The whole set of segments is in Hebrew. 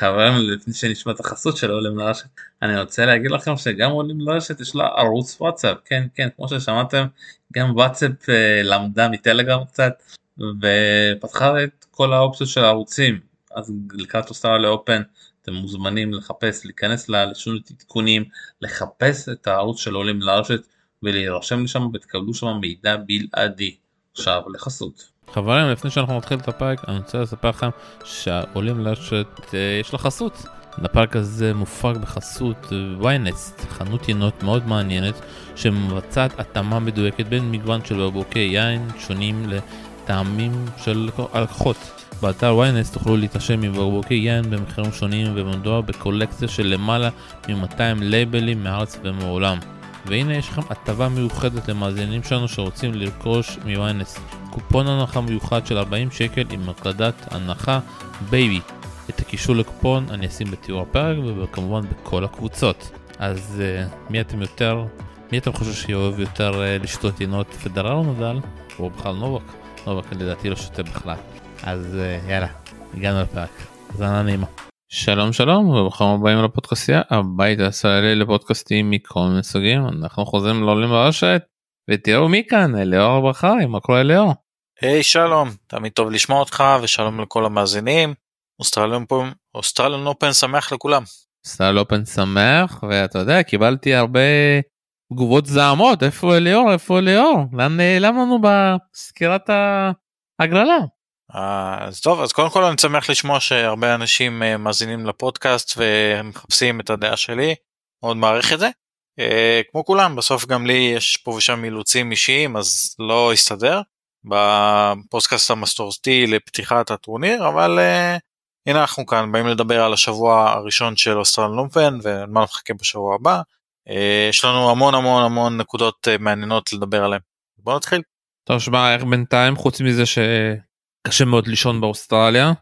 חברים לפני שנשמע את החסות של עולים לרשת אני רוצה להגיד לכם שגם עולים לרשת יש לה ערוץ וואטסאפ. כן כן כמו ששמעתם גם וואטסאפ אה, למדה מטלגרם קצת ופתחה את כל האופציות של הערוצים. אז לקראת אוסטרליה אופן אתם מוזמנים לחפש להיכנס ללשון עדכונים לחפש את הערוץ של עולים לרשת ולהירשם לשם ותקבלו שם מידע בלעדי. עכשיו לחסות. חברים לפני שאנחנו נתחיל את הפרק אני רוצה לספר לכם שעולים לרשת אה, יש לה חסות. הפרק הזה מופק בחסות ויינסט, חנות יינות מאוד מעניינת שמבצעת התאמה מדויקת בין מגוון של בקבוקי יין שונים לטעמים של הלקוחות. באתר ynet תוכלו להתרשם מבקבוקי יין במחירים שונים ומדובר בקולקציה של למעלה מ-200 לייבלים מארץ ומעולם. והנה יש לכם הטבה מיוחדת למאזינים שלנו שרוצים לרכוש מ-ynet. קופון הנחה מיוחד של 40 שקל עם הקלדת הנחה baby. את הקישור לקופון אני אשים בתיאור הפרק וכמובן בכל הקבוצות. אז אה, מי אתם יותר, מי אתם חושבים שאוהב יותר אה, לשתות יינות פדרר או נדאל? או בכלל נובק? נובק לדעתי לא שותה בכלל. אז אה, יאללה, הגענו לפרק. האזנה נעימה. שלום שלום וברוכים הבאים לפודקאסטייה הבית הישראלי לפודקאסטים מכל מיני סוגים אנחנו חוזרים לעולים ברשת ותראו מי כאן אליאור בחרי מה קורה אליאור. היי hey, שלום תמיד טוב לשמוע אותך ושלום לכל המאזינים אוסטרליון אופן אוסטרליון אופן שמח לכולם. אוסטרליון אופן שמח ואתה יודע קיבלתי הרבה תגובות זעמות איפה אליאור איפה אליאור לאן נעלם לנו בסקירת ההגרלה. אז טוב אז קודם כל אני שמח לשמוע שהרבה אנשים אה, מאזינים לפודקאסט ומחפשים את הדעה שלי מאוד מעריך את זה. אה, כמו כולם בסוף גם לי יש פה ושם אילוצים אישיים אז לא הסתדר בפודקאסט המסורתי לפתיחת הטורניר אבל uh, הנה אנחנו כאן באים לדבר על השבוע הראשון של אוסטרלן לומפן ומה נחכה בשבוע הבא. יש לנו המון המון המון נקודות מעניינות לדבר עליהן. בוא נתחיל. טוב שמע איך בינתיים חוץ מזה שקשה מאוד לישון באוסטרליה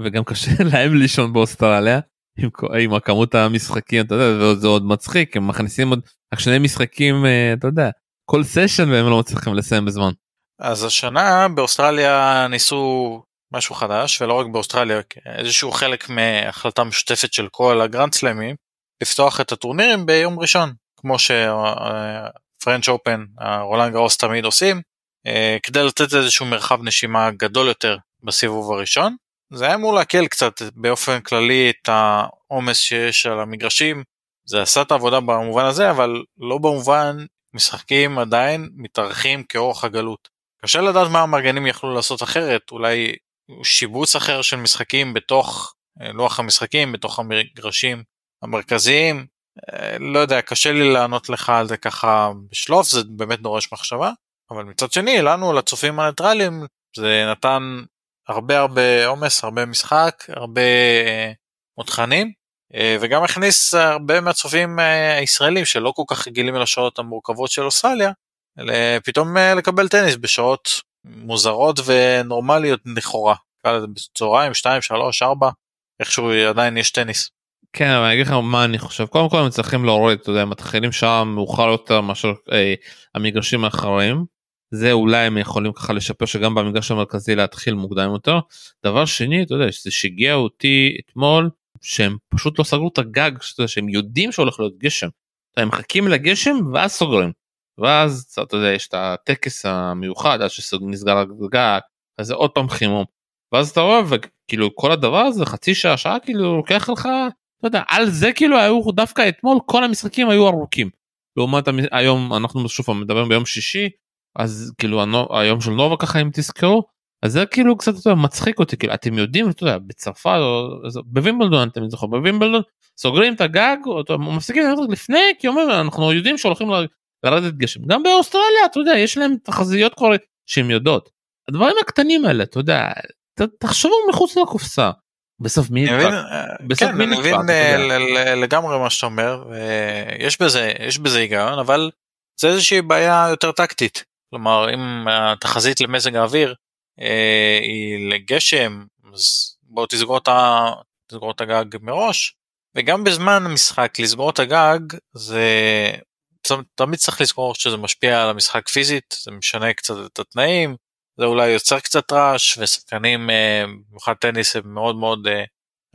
וגם קשה להם לישון באוסטרליה עם, עם הכמות המשחקים אתה יודע זה עוד מצחיק הם מכניסים עוד שני משחקים אתה יודע כל סשן והם לא מצליחים לסיים בזמן. אז השנה באוסטרליה ניסו משהו חדש ולא רק באוסטרליה איזשהו חלק מהחלטה משותפת של כל הגרנד סלאמים לפתוח את הטורנירים ביום ראשון כמו ש French Open הרולנד גארוס תמיד עושים אה, כדי לתת איזשהו מרחב נשימה גדול יותר בסיבוב הראשון. זה היה אמור להקל קצת באופן כללי את העומס שיש על המגרשים זה עשה את העבודה במובן הזה אבל לא במובן משחקים עדיין מתארחים כאורך הגלות. קשה לדעת מה המארגנים יכלו לעשות אחרת, אולי שיבוץ אחר של משחקים בתוך אה, לוח המשחקים, בתוך המגרשים המרכזיים. אה, לא יודע, קשה לי לענות לך על זה ככה בשלוף, זה באמת דורש מחשבה. אבל מצד שני, לנו, לצופים הניטרלים, זה נתן הרבה הרבה עומס, הרבה משחק, הרבה אה, מותחנים, וגם הכניס הרבה מהצופים הישראלים שלא כל כך רגילים לשעות המורכבות של אוסטרליה, פתאום אה, לקבל טניס בשעות מוזרות ונורמליות לכאורה. בצהריים 2 3 4 איכשהו עדיין יש טניס. כן אבל אני אגיד לך מה אני חושב קודם כל הם צריכים להוריד אתה יודע מתחילים שם מאוחר יותר מאשר אה, המגרשים האחרים זה אולי הם יכולים ככה לשפר שגם במגרש המרכזי להתחיל מוקדם יותר. דבר שני אתה יודע זה שהגיע אותי אתמול שהם פשוט לא סגרו את הגג שאתה שהם יודעים שהולך להיות גשם. הם מחכים לגשם ואז סוגרים. ואז אתה יודע יש את הטקס המיוחד עד שנסגר הגג אז זה עוד פעם חימום. ואז אתה רואה וכאילו כל הדבר הזה חצי שעה שעה כאילו לוקח לך אתה יודע על זה כאילו היו דווקא אתמול כל המשחקים היו ארוכים. לעומת היום אנחנו שוב מדברים ביום שישי אז כאילו היום של נובה ככה אם תזכרו אז זה כאילו קצת יותר מצחיק אותי כאילו אתם יודעים אתה יודע בצרפת או בווימבלדון אתם זוכרים בווימבלדון סוגרים את הגג או מפסיקים לפני כי אומרים אנחנו יודעים שהולכים לרדת גשם גם באוסטרליה אתה יודע יש להם תחזיות כבר שהם יודעות הדברים הקטנים האלה אתה יודע תחשבו מחוץ לקופסה. בסוף מי נדפק? בסוף כן, מי נדפק? אני מבין לגמרי מה שאתה אומר יש בזה יש בזה היגיון אבל זה איזושהי בעיה יותר טקטית כלומר אם התחזית למזג האוויר אה, היא לגשם אז בוא תסגור את, ה, תסגור את הגג מראש וגם בזמן המשחק לסגור את הגג זה תמיד צריך לזכור שזה משפיע על המשחק פיזית, זה משנה קצת את התנאים, זה אולי יוצר קצת רעש, ושחקנים, אה, במיוחד טניס, הם מאוד מאוד אה,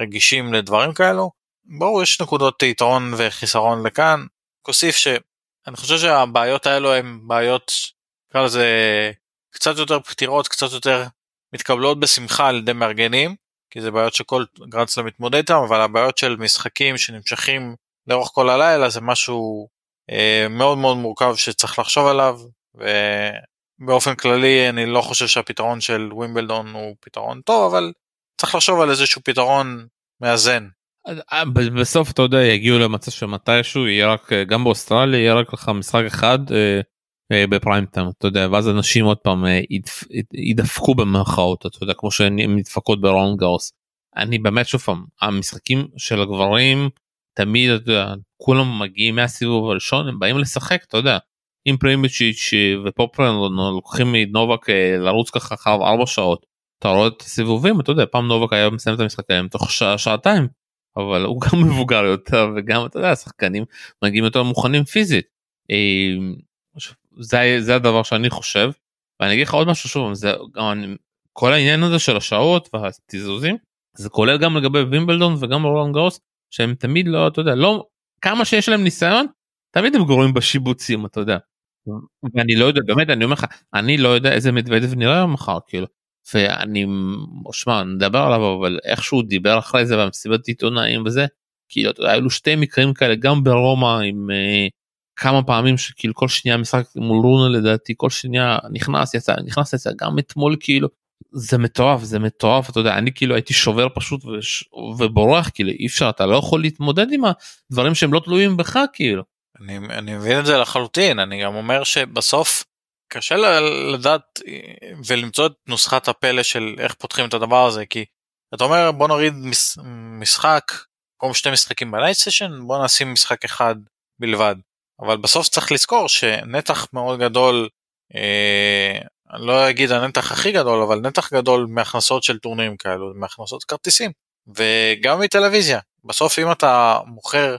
רגישים לדברים כאלו. ברור יש נקודות יתרון וחיסרון לכאן. כוסיף שאני חושב שהבעיות האלו הן בעיות, נקרא לזה קצת יותר פתירות, קצת יותר מתקבלות בשמחה על ידי מארגנים, כי זה בעיות שכל גרנדסלאם מתמודד איתם, אבל הבעיות של משחקים שנמשכים לאורך כל הלילה זה משהו אה, מאוד מאוד מורכב שצריך לחשוב עליו, ובאופן כללי אני לא חושב שהפתרון של ווימבלדון הוא פתרון טוב, אבל צריך לחשוב על איזשהו פתרון מאזן. אה, בסוף אתה יודע יגיעו למצב שמתישהו יהיה רק אה, גם באוסטרליה יהיה רק לך משחק אחד אה, בפריים טיים אתה יודע ואז אנשים עוד פעם אה, ידפ, ידפקו במרכאות אתה יודע כמו שהן נדפקות ברון גאוס. אני באמת שוב פעם המשחקים של הגברים תמיד אתה יודע, כולם מגיעים מהסיבוב הראשון הם באים לשחק אתה יודע. אם פרימיצ'יץ' ופופרן לוקחים מנובק אה, לרוץ ככה אחריו ארבע שעות אתה רואה את הסיבובים אתה יודע פעם נובק היה מסיים את המשחק היום תוך שעה שעתיים אבל הוא גם מבוגר יותר וגם אתה יודע השחקנים מגיעים יותר מוכנים פיזית. זה, זה הדבר שאני חושב ואני אגיד לך עוד משהו שוב זה גם כל העניין הזה של השעות והתיזוזים זה כולל גם לגבי וימבלדון וגם רולנד גרוס שהם תמיד לא אתה יודע לא כמה שיש להם ניסיון תמיד הם גורמים בשיבוצים אתה יודע. ואני לא יודע באמת אני אומר לך אני לא יודע איזה מדוודב נראה מחר כאילו ואני שמע נדבר עליו אבל איך שהוא דיבר אחרי זה במסיבת עיתונאים וזה כאילו היו שתי מקרים כאלה גם ברומא עם uh, כמה פעמים שכאילו כל שנייה משחק מול רונה לדעתי כל שנייה נכנס יצא נכנס יצא גם אתמול כאילו זה מטורף זה מטורף אתה יודע אני כאילו הייתי שובר פשוט וש... ובורח כאילו אי אפשר אתה לא יכול להתמודד עם הדברים שהם לא תלויים בך כאילו. אני, אני מבין את זה לחלוטין אני גם אומר שבסוף קשה לדעת ולמצוא את נוסחת הפלא של איך פותחים את הדבר הזה כי אתה אומר בוא נוריד מש, משחק במקום שני משחקים בנייט סשן בוא נשים משחק אחד בלבד אבל בסוף צריך לזכור שנתח מאוד גדול אה, אני לא אגיד הנתח הכי גדול אבל נתח גדול מהכנסות של טורנירים כאלו מהכנסות כרטיסים וגם מטלוויזיה. בסוף אם אתה מוכר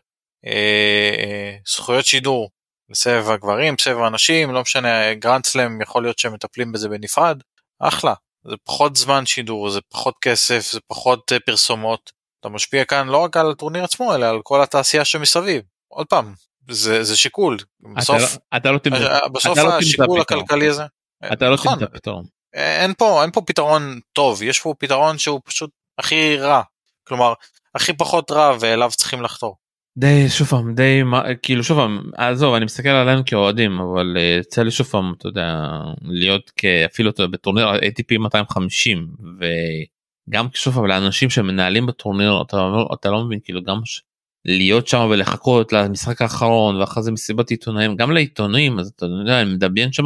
אה, אה, זכויות שידור לסבב הגברים סבב הנשים לא משנה גרנד סלאם יכול להיות שהם מטפלים בזה בנפרד אחלה. זה פחות זמן שידור זה פחות כסף זה פחות אה, פרסומות. אתה משפיע כאן לא רק על הטורניר עצמו אלא על כל התעשייה שמסביב. עוד פעם זה, זה שיקול. בסוף אתה, אתה לא תמצא, אה, בסוף אתה לא השיקול הכלכלי הזה. אתה לא נכון, תמצא פתרון אין פה אין פה פתרון טוב יש פה פתרון שהוא פשוט הכי רע. כלומר הכי פחות רע ואליו צריכים לחתור. די שוב פעם די מה כאילו שוב פעם עזוב אני מסתכל עליהם כאוהדים אבל אה, יצא לי שוב פעם אתה יודע להיות כאפילו אתה בטורניר ATP 250 וגם שוב פעם לאנשים שמנהלים בטורניר אתה, אתה לא מבין כאילו גם להיות שם ולחכות למשחק האחרון ואחרי זה מסיבת עיתונאים גם לעיתונאים אז אתה יודע אני מדמיין שם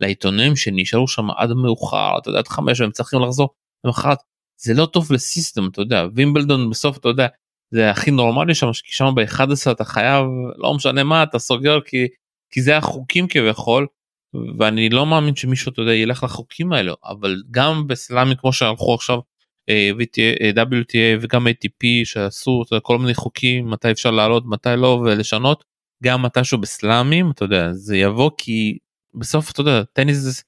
לעיתונאים שנשארו שם עד מאוחר אתה יודע עד חמש והם צריכים לחזור למחרת. זה לא טוב לסיסטם אתה יודע וימבלדון בסוף אתה יודע זה הכי נורמלי שם כי שם ב-11 אתה חייב לא משנה מה אתה סוגר כי כי זה החוקים כביכול ואני לא מאמין שמישהו אתה יודע ילך לחוקים האלו אבל גם בסלאמי כמו שהלכו עכשיו WTA אה, וגם ATP שעשו כל מיני חוקים מתי אפשר לעלות מתי לא ולשנות. גם מתישהו בסלאמים אתה יודע זה יבוא כי בסוף אתה יודע טניס זה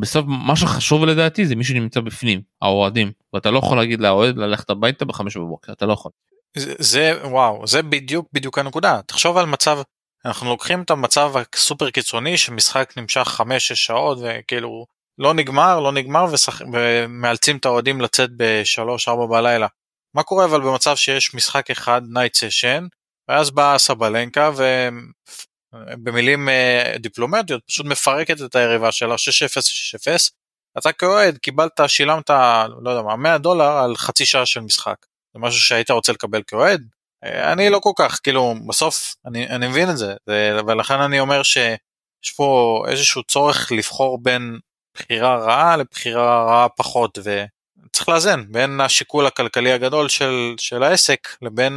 בסוף מה שחשוב לדעתי זה מי שנמצא בפנים האוהדים. ואתה לא יכול להגיד לאוהד ללכת הביתה בחמש בבוקר אתה לא יכול. זה, זה וואו זה בדיוק בדיוק הנקודה. תחשוב על מצב אנחנו לוקחים את המצב הסופר קיצוני שמשחק נמשך 5-6 שעות וכאילו לא נגמר לא נגמר ושח... ומאלצים את האוהדים לצאת ב-3-4 בלילה. מה קורה אבל במצב שיש משחק אחד night session ואז באה סבלנקה ובמילים אה, דיפלומטיות פשוט מפרקת את היריבה שלה 6-0 6-0 אתה כאוהד קיבלת שילמת לא יודע מה 100 דולר על חצי שעה של משחק. זה משהו שהיית רוצה לקבל כאוהד? אה, אני לא כל כך כאילו בסוף אני, אני מבין את זה ולכן אני אומר שיש פה איזשהו צורך לבחור בין בחירה רעה לבחירה רעה פחות וצריך לאזן בין השיקול הכלכלי הגדול של, של העסק לבין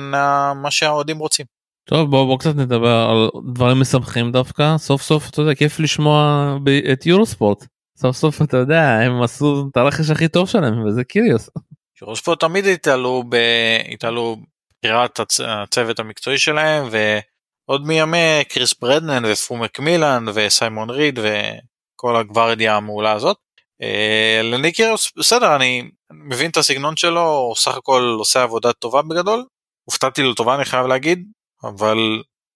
מה שהאוהדים רוצים. טוב בוא בוא קצת נדבר על דברים משמחים דווקא סוף סוף אתה יודע כיף לשמוע את יורוספורט סוף סוף אתה יודע הם עשו את הרכש הכי טוב שלהם וזה קיריוס. יורוספורט תמיד התעלו התעלו בחירת הצ... הצוות המקצועי שלהם ועוד מימי קריס ברדנן ופרו מקמילן וסיימון ריד ו... כל הגוורדיה המעולה הזאת. אה, לניקיוס בסדר אני מבין את הסגנון שלו הוא סך הכל עושה עבודה טובה בגדול הופתעתי לטובה אני חייב להגיד אבל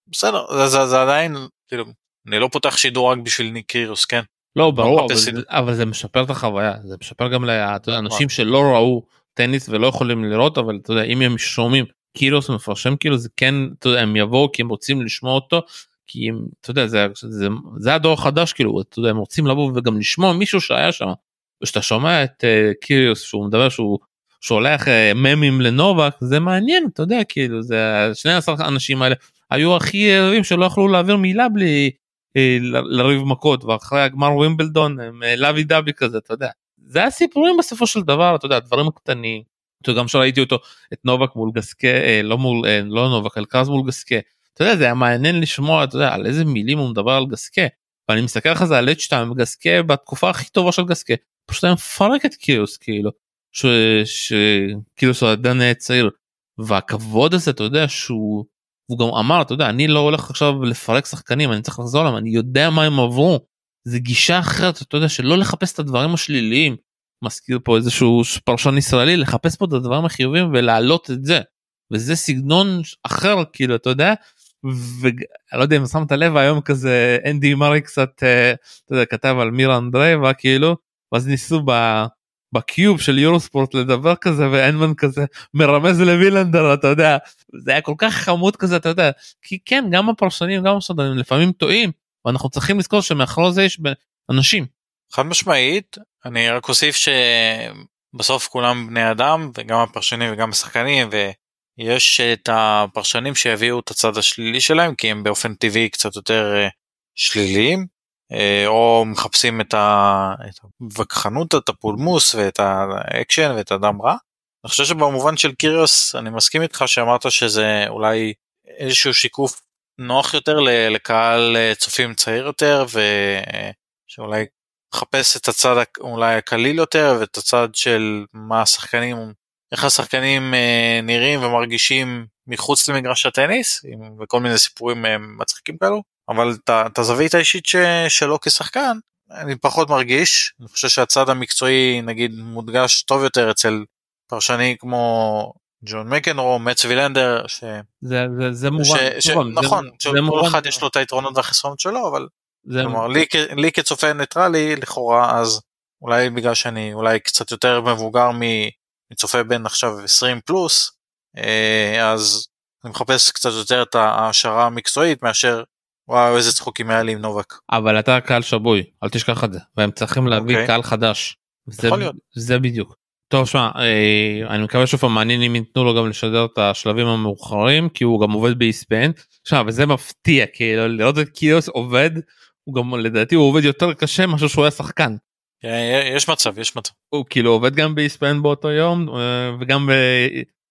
בסדר זה, זה, זה עדיין כאילו אני לא פותח שידור רק בשביל ניקיוס כן. לא ברור אבל, מחפש זה- אבל זה משפר את החוויה זה משפר גם נכון. לאנשים שלא ראו טניס ולא יכולים לראות אבל אתה יודע אם הם שומעים קירוס מפרשם כאילו זה כן אתה יודע הם יבואו כי הם רוצים לשמוע אותו כי הם אתה יודע זה זה זה הדור החדש כאילו אתה יודע הם רוצים לבוא וגם לשמוע מישהו שהיה שם. וכשאתה שומע את uh, קיריוס שהוא מדבר שהוא שולח uh, ממים לנובק זה מעניין אתה יודע כאילו זה שני עשר האנשים האלה היו הכי יריבים שלא יכלו להעביר מילה בלי אה, ל- לריב מכות ואחרי הגמר ווימבלדון הם אה, לוי דבי כזה אתה יודע. זה הסיפורים בסופו של דבר אתה יודע דברים קטנים. אתה יודע, גם שראיתי אותו את נובק מול גסקה אה, לא מול אה, לא נובק אלקרז מול גסקה. אתה יודע זה היה מעניין לשמוע אתה יודע על איזה מילים הוא מדבר על גסקה. ואני מסתכל לך זה על אצ'טיים גסקה בתקופה הכי טובה של גסקה פשוט היה מפרק את קיוס כאילו. שקיוס הוא עדיין צעיר. והכבוד הזה אתה יודע שהוא הוא גם אמר אתה יודע אני לא הולך עכשיו לפרק שחקנים אני צריך לחזור להם אני יודע מה הם עברו. זה גישה אחרת אתה יודע שלא לחפש את הדברים השליליים. מזכיר פה איזשהו פרשן ישראלי לחפש פה את הדברים החיובים ולהעלות את זה. וזה סגנון אחר כאילו אתה יודע. ואני לא יודע אם שמת לב היום כזה אנדי מרי קצת אה, אתה יודע, כתב על מירה אנדרייבה כאילו ואז ניסו ב... בקיוב של יורוספורט לדבר כזה ואנמן כזה מרמז לווילנדר אתה יודע זה היה כל כך חמוד כזה אתה יודע כי כן גם הפרשנים גם השדרנים לפעמים טועים ואנחנו צריכים לזכור שמאחורי זה יש אנשים. חד משמעית אני רק אוסיף שבסוף כולם בני אדם וגם הפרשנים וגם השחקנים ויש את הפרשנים שיביאו את הצד השלילי שלהם כי הם באופן טבעי קצת יותר אה, שליליים אה, או מחפשים את הווכחנות את הפולמוס ואת האקשן ואת הדם רע. אני חושב שבמובן של קיריוס אני מסכים איתך שאמרת שזה אולי איזשהו שיקוף נוח יותר לקהל אה, צופים צעיר יותר ושאולי מחפש את הצד אולי הקליל יותר ואת הצד של מה השחקנים איך השחקנים אה, נראים ומרגישים מחוץ למגרש הטניס עם- וכל מיני סיפורים אה, מצחיקים כאלו. אבל את הזווית האישית ש, שלו כשחקן אני פחות מרגיש. אני חושב שהצד המקצועי נגיד מודגש טוב יותר אצל פרשני כמו ג'ון מקנרו מצ וילנדר ש... זה זה זה ש, מובן. ש, מובן, זה- נכון זה שכל מובן. אחד יש לו את היתרונות והחסרונות שלו אבל זה כלומר לי, לי כצופה ניטרלי לכאורה אז אולי בגלל שאני אולי קצת יותר מבוגר מ- מצופה בין עכשיו 20 פלוס אה, אז אני מחפש קצת יותר את ההעשרה המקצועית מאשר וואו איזה צחוקים היה לי עם נובק. אבל אתה קהל שבוי אל תשכח את זה והם צריכים להביא אוקיי. קהל חדש. זה. זה בדיוק. טוב שמע אה, אני מקווה שוב פעם מעניין אם ייתנו לו גם לשדר את השלבים המאוחרים כי הוא גם עובד באיספן. שמע וזה מפתיע כאילו לראות את קיוס עובד הוא גם לדעתי הוא עובד יותר קשה מאשר שהוא היה שחקן. אה, יש מצב יש מצב. הוא כאילו עובד גם באיספן באותו יום אה, וגם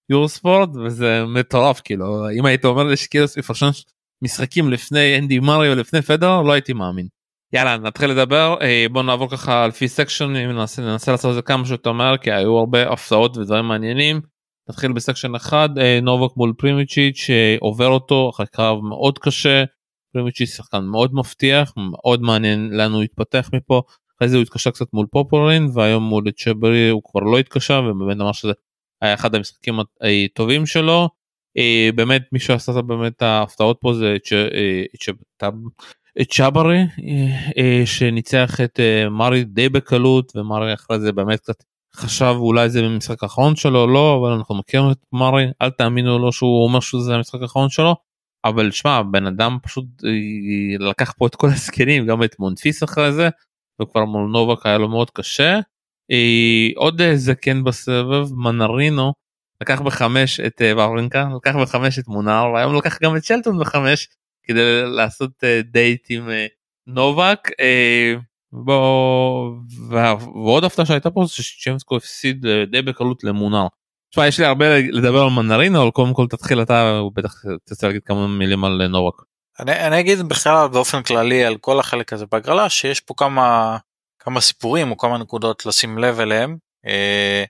ביורוספורט וזה מטורף כאילו אם היית אומר לי שקיריוס יפרשן משחקים לפני אנדי מארי לפני פדרר לא הייתי מאמין. יאללה נתחיל לדבר אה, בוא נעבור ככה לפי section ננסה, ננסה לעשות את זה כמה שיותר מהר כי היו הרבה הפתעות ודברים מעניינים. נתחיל ב section אחד נובק מול פריז'מיץ' שעובר אותו אחרי קרב מאוד קשה. פריז'מיץ' שחקן מאוד מבטיח מאוד מעניין לאן הוא יתפתח מפה. אחרי זה הוא התקשה קצת מול פופירין והיום מול אצ'ברי הוא כבר לא התקשה ובאמת אמר שזה היה אחד המשחקים הטובים שלו. אה, באמת מי שעשה באמת ההפתעות פה זה אה, צ'אברי אה, אה, שניצח את אה, מארי די בקלות ומארי אחרי זה באמת קצת חשב אולי זה במשחק האחרון שלו לא אבל אנחנו מכירים את מארי אל תאמינו לו שהוא אומר שזה המשחק האחרון שלו אבל שמע בן אדם פשוט אה, לקח פה את כל הזקנים גם את מונפיס אחרי זה וכבר מול נובק היה לו מאוד קשה. אה, עוד אה, זקן בסבב מנרינו לקח בחמש את אה, וורנקה לקח בחמש את מונר והיום לקח גם את שלטון בחמש כדי לעשות אה, דייט עם אה, נובק. אה, בוא ועוד הפתעה שהייתה פה זה שצ'מסקו הפסיד אה, די בקלות למונר. תשמע יש לי הרבה לדבר על מנרינו אבל קודם כל תתחיל אתה ובטח תרצה להגיד כמה מילים על אה, נובק. אני, אני אגיד בכלל באופן כללי על כל החלק הזה בהגרלה שיש פה כמה כמה סיפורים או כמה נקודות לשים לב אליהם. אה,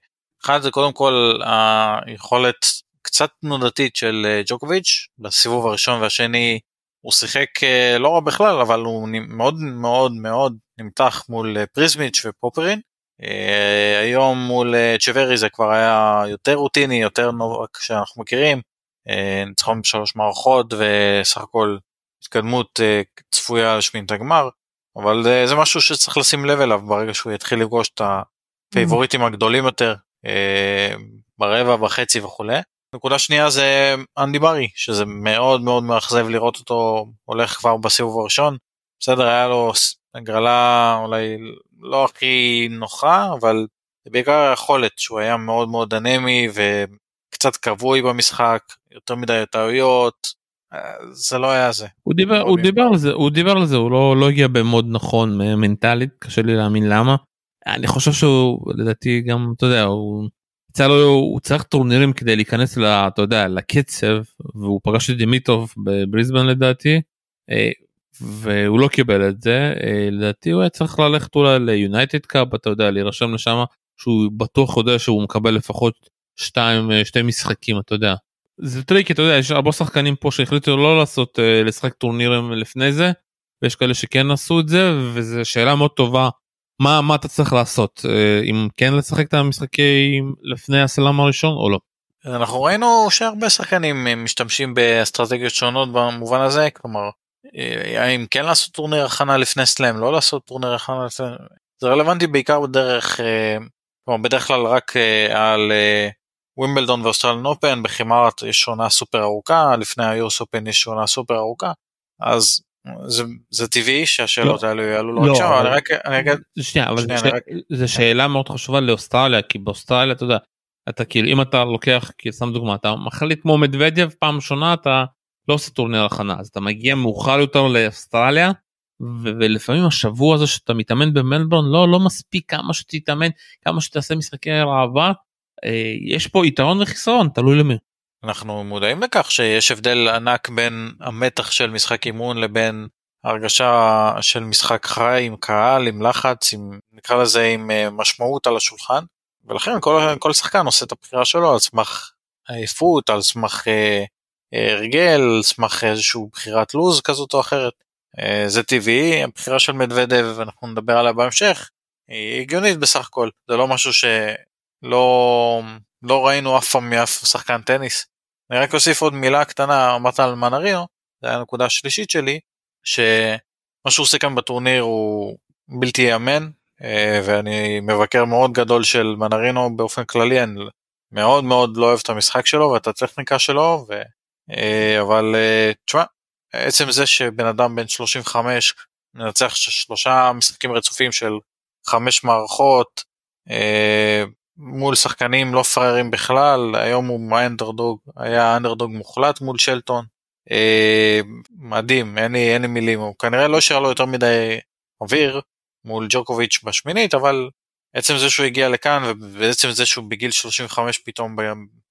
אחד זה קודם כל היכולת קצת תנודתית של אה, ג'וקוביץ' בסיבוב הראשון והשני הוא שיחק אה, לא רע בכלל אבל הוא מאוד מאוד מאוד נמתח מול פריזמיץ' ופופרין היום מול צ'וורי זה כבר היה יותר רוטיני, יותר נובק שאנחנו מכירים. ניצחון בשלוש מערכות וסך הכל התקדמות צפויה לשמין את הגמר. אבל זה, זה משהו שצריך לשים לב אליו ברגע שהוא יתחיל לפגוש את הפייבוריטים הגדולים יותר ברבע, בחצי וכולי. נקודה שנייה זה אנדי ברי שזה מאוד מאוד מאכזב לראות אותו הולך כבר בסיבוב הראשון. בסדר היה לו הגרלה אולי לא הכי נוחה אבל בעיקר היכולת שהוא היה מאוד מאוד אנמי וקצת כבוי במשחק יותר מדי טעויות זה לא היה זה. הוא דיבר הוא דיבר על זה הוא דיבר על זה הוא לא לא הגיע במוד נכון מנטלית קשה לי להאמין למה. אני חושב שהוא לדעתי גם אתה יודע הוא יצא לו הוא צריך טורנירים כדי להיכנס ל, אתה יודע, לקצב והוא פגש את דימיטוב בבריסבן לדעתי אה, והוא לא קיבל את זה אה, לדעתי הוא היה צריך ללכת אולי ליונייטד קאפ אתה יודע להירשם לשם שהוא בטוח יודע שהוא מקבל לפחות שתיים אה, שתי משחקים אתה יודע. זה טריקי אתה יודע יש הרבה שחקנים פה שהחליטו לא לעשות לשחק טורנירים לפני זה ויש כאלה שכן עשו את זה וזו שאלה מאוד טובה מה מה אתה צריך לעשות אם כן לשחק את המשחקים לפני הסלאם הראשון או לא. אנחנו ראינו שהרבה שחקנים משתמשים באסטרטגיות שונות במובן הזה כלומר אה, האם כן לעשות טורניר הכנה לפני סלאם לא לעשות טורניר הכנה לפני זה רלוונטי בעיקר בדרך אה, כלומר בדרך כלל רק אה, על ווימבלדון ואוסטרלן אופן בחימארת יש עונה סופר ארוכה לפני היורס אופן יש עונה סופר ארוכה אז זה, זה טבעי שהשאלות לא, האלו יעלו לו לא, עכשיו, אני רק אני אגיד, שנייה, אבל שנייה, ש... רק... זה שאלה מאוד חשובה לאוסטרליה כי באוסטרליה אתה יודע אתה כאילו אם אתה לוקח כי שם דוגמה אתה מחליט כמו מדוודיו פעם ראשונה אתה לא עושה טורניר הכנה אז אתה מגיע מאוחר יותר לאוסטרליה ולפעמים השבוע הזה שאתה מתאמן במלבורן לא לא מספיק כמה שתתאמן כמה שתעשה משחקי ראווה יש פה יתרון וחיסרון תלוי למי. אנחנו מודעים לכך שיש הבדל ענק בין המתח של משחק אימון לבין הרגשה של משחק חי עם קהל עם לחץ עם נקרא לזה עם אה, משמעות על השולחן ולכן כל, כל שחקן עושה את הבחירה שלו על סמך עייפות על סמך אה, הרגל, על סמך איזושהי בחירת לוז כזאת או אחרת. אה, זה טבעי, הבחירה של מדוודב, אנחנו נדבר עליה בהמשך, היא הגיונית בסך הכל, זה לא משהו שלא לא ראינו אף פעם מאף שחקן טניס. אני רק אוסיף עוד מילה קטנה, אמרת על מנרינו, זה היה הנקודה השלישית שלי, שמה שהוא עושה כאן בטורניר הוא בלתי ייאמן, אה, ואני מבקר מאוד גדול של מנרינו באופן כללי, אני מאוד מאוד לא אוהב את המשחק שלו ואת הטכניקה שלו, ו... אה, אבל אה, תשמע, עצם זה שבן אדם בן 35 מנצח שלושה משחקים רצופים של חמש מערכות מול שחקנים לא פראיירים בכלל, היום הוא אנדרדוג, היה אנדרדוג מוחלט מול שלטון. מדהים, אין לי, אין לי מילים, הוא כנראה לא השאר לו יותר מדי אוויר מול ג'וקוביץ' בשמינית, אבל עצם זה שהוא הגיע לכאן ובעצם זה שהוא בגיל 35 פתאום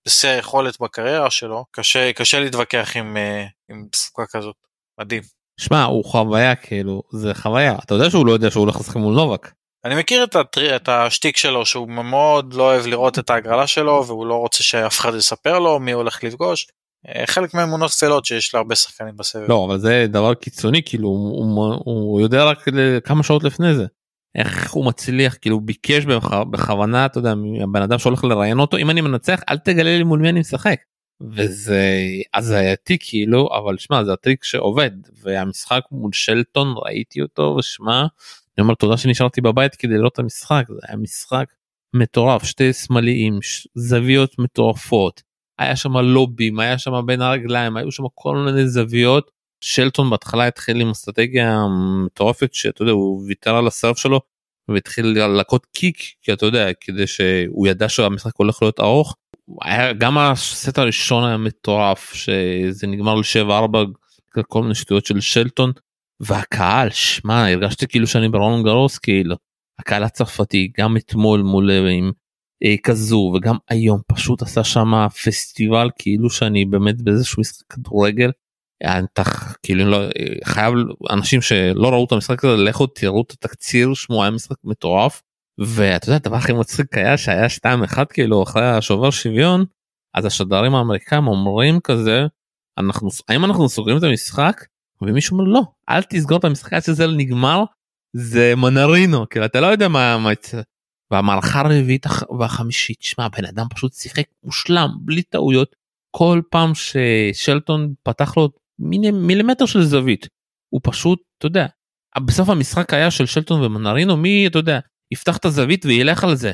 בשיא היכולת בקריירה שלו קשה קשה להתווכח עם, אה, עם תפוקה כזאת מדהים. שמע הוא חוויה כאילו זה חוויה אתה יודע שהוא לא יודע שהוא הולך לשחק מול נובק. אני מכיר את, הטר... את השטיק שלו שהוא מאוד לא אוהב לראות את ההגרלה שלו והוא לא רוצה שאף אחד יספר לו מי הולך לפגוש. אה, חלק מהאמונות טפלות שיש להרבה שחקנים בסבב. לא אבל זה דבר קיצוני כאילו הוא, הוא, יודע רק כמה שעות לפני זה. איך הוא מצליח כאילו ביקש בכוונה אתה יודע הבן אדם שהולך לראיין אותו אם אני מנצח אל תגלה לי מול מי אני משחק. וזה הזייתי כאילו אבל שמע זה הטריק שעובד והמשחק מול שלטון ראיתי אותו ושמע אני אומר תודה שנשארתי בבית כדי לראות את המשחק זה היה משחק מטורף שתי סמליים זוויות מטורפות היה שם לובים היה שם בין הרגליים היו שם כל מיני זוויות שלטון בהתחלה התחיל עם אסטרטגיה מטורפת שאתה יודע הוא ויתר על הסרף שלו והתחיל להכות קיק כי אתה יודע כדי שהוא ידע שהמשחק הולך להיות ארוך. היה גם הסט הראשון היה מטורף שזה נגמר לשבע ארבע כל מיני שטויות של שלטון והקהל שמע הרגשתי כאילו שאני ברון גרוס כאילו. הקהל הצרפתי גם אתמול מול עם אה, כזו וגם היום פשוט עשה שם פסטיבל כאילו שאני באמת באיזשהו משחק כדורגל. אתה כאילו לא חייב אנשים שלא ראו את המשחק הזה לכו תראו את התקציר שמו היה משחק מטורף. ואתה יודע הדבר הכי מצחיק היה שהיה 2-1 כאילו אחרי השובר שוויון אז השדרים האמריקאים אומרים כזה אנחנו האם אנחנו סוגרים את המשחק ומישהו אומר לא אל תסגור את המשחק עד שזה נגמר זה מנרינו כאילו אתה לא יודע מה מה, והמערכה הרביעית והחמישית שמע בן אדם פשוט שיחק מושלם בלי טעויות. כל פעם ששלטון פתח לו מיני מילימטר של זווית הוא פשוט אתה יודע בסוף המשחק היה של שלטון ומנרינו מי אתה יודע יפתח את הזווית וילך על זה.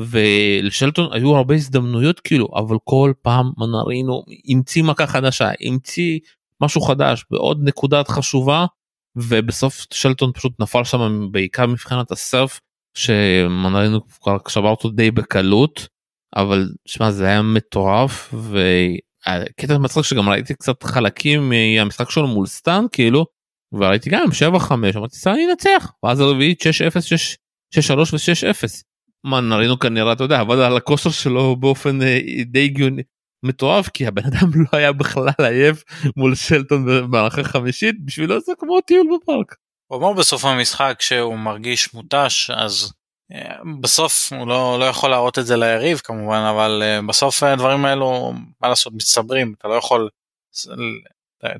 ולשלטון היו הרבה הזדמנויות כאילו אבל כל פעם מנרינו המציא מכה חדשה המציא משהו חדש בעוד נקודת חשובה ובסוף שלטון פשוט נפל שם בעיקר מבחינת הסרף שמנרינו כבר שבר אותו די בקלות אבל שמע זה היה מטורף והקטע מצחיק שגם ראיתי קצת חלקים מהמשחק שלו מול סטאן כאילו וראיתי גם 7-5 אמרתי סטאן ינצח ואז הרביעית 6-0 6-3 ו-6-0. מנרינו כנראה אתה יודע עבד על הכושר שלו באופן אה, די הגיוני מטורף כי הבן אדם לא היה בכלל עייף מול שלטון במערכה חמישית בשבילו זה כמו טיול בפארק. הוא אמר בסוף המשחק שהוא מרגיש מותש אז אה, בסוף הוא לא, לא יכול להראות את זה ליריב כמובן אבל אה, בסוף הדברים האלו מה לעשות מצטברים אתה לא יכול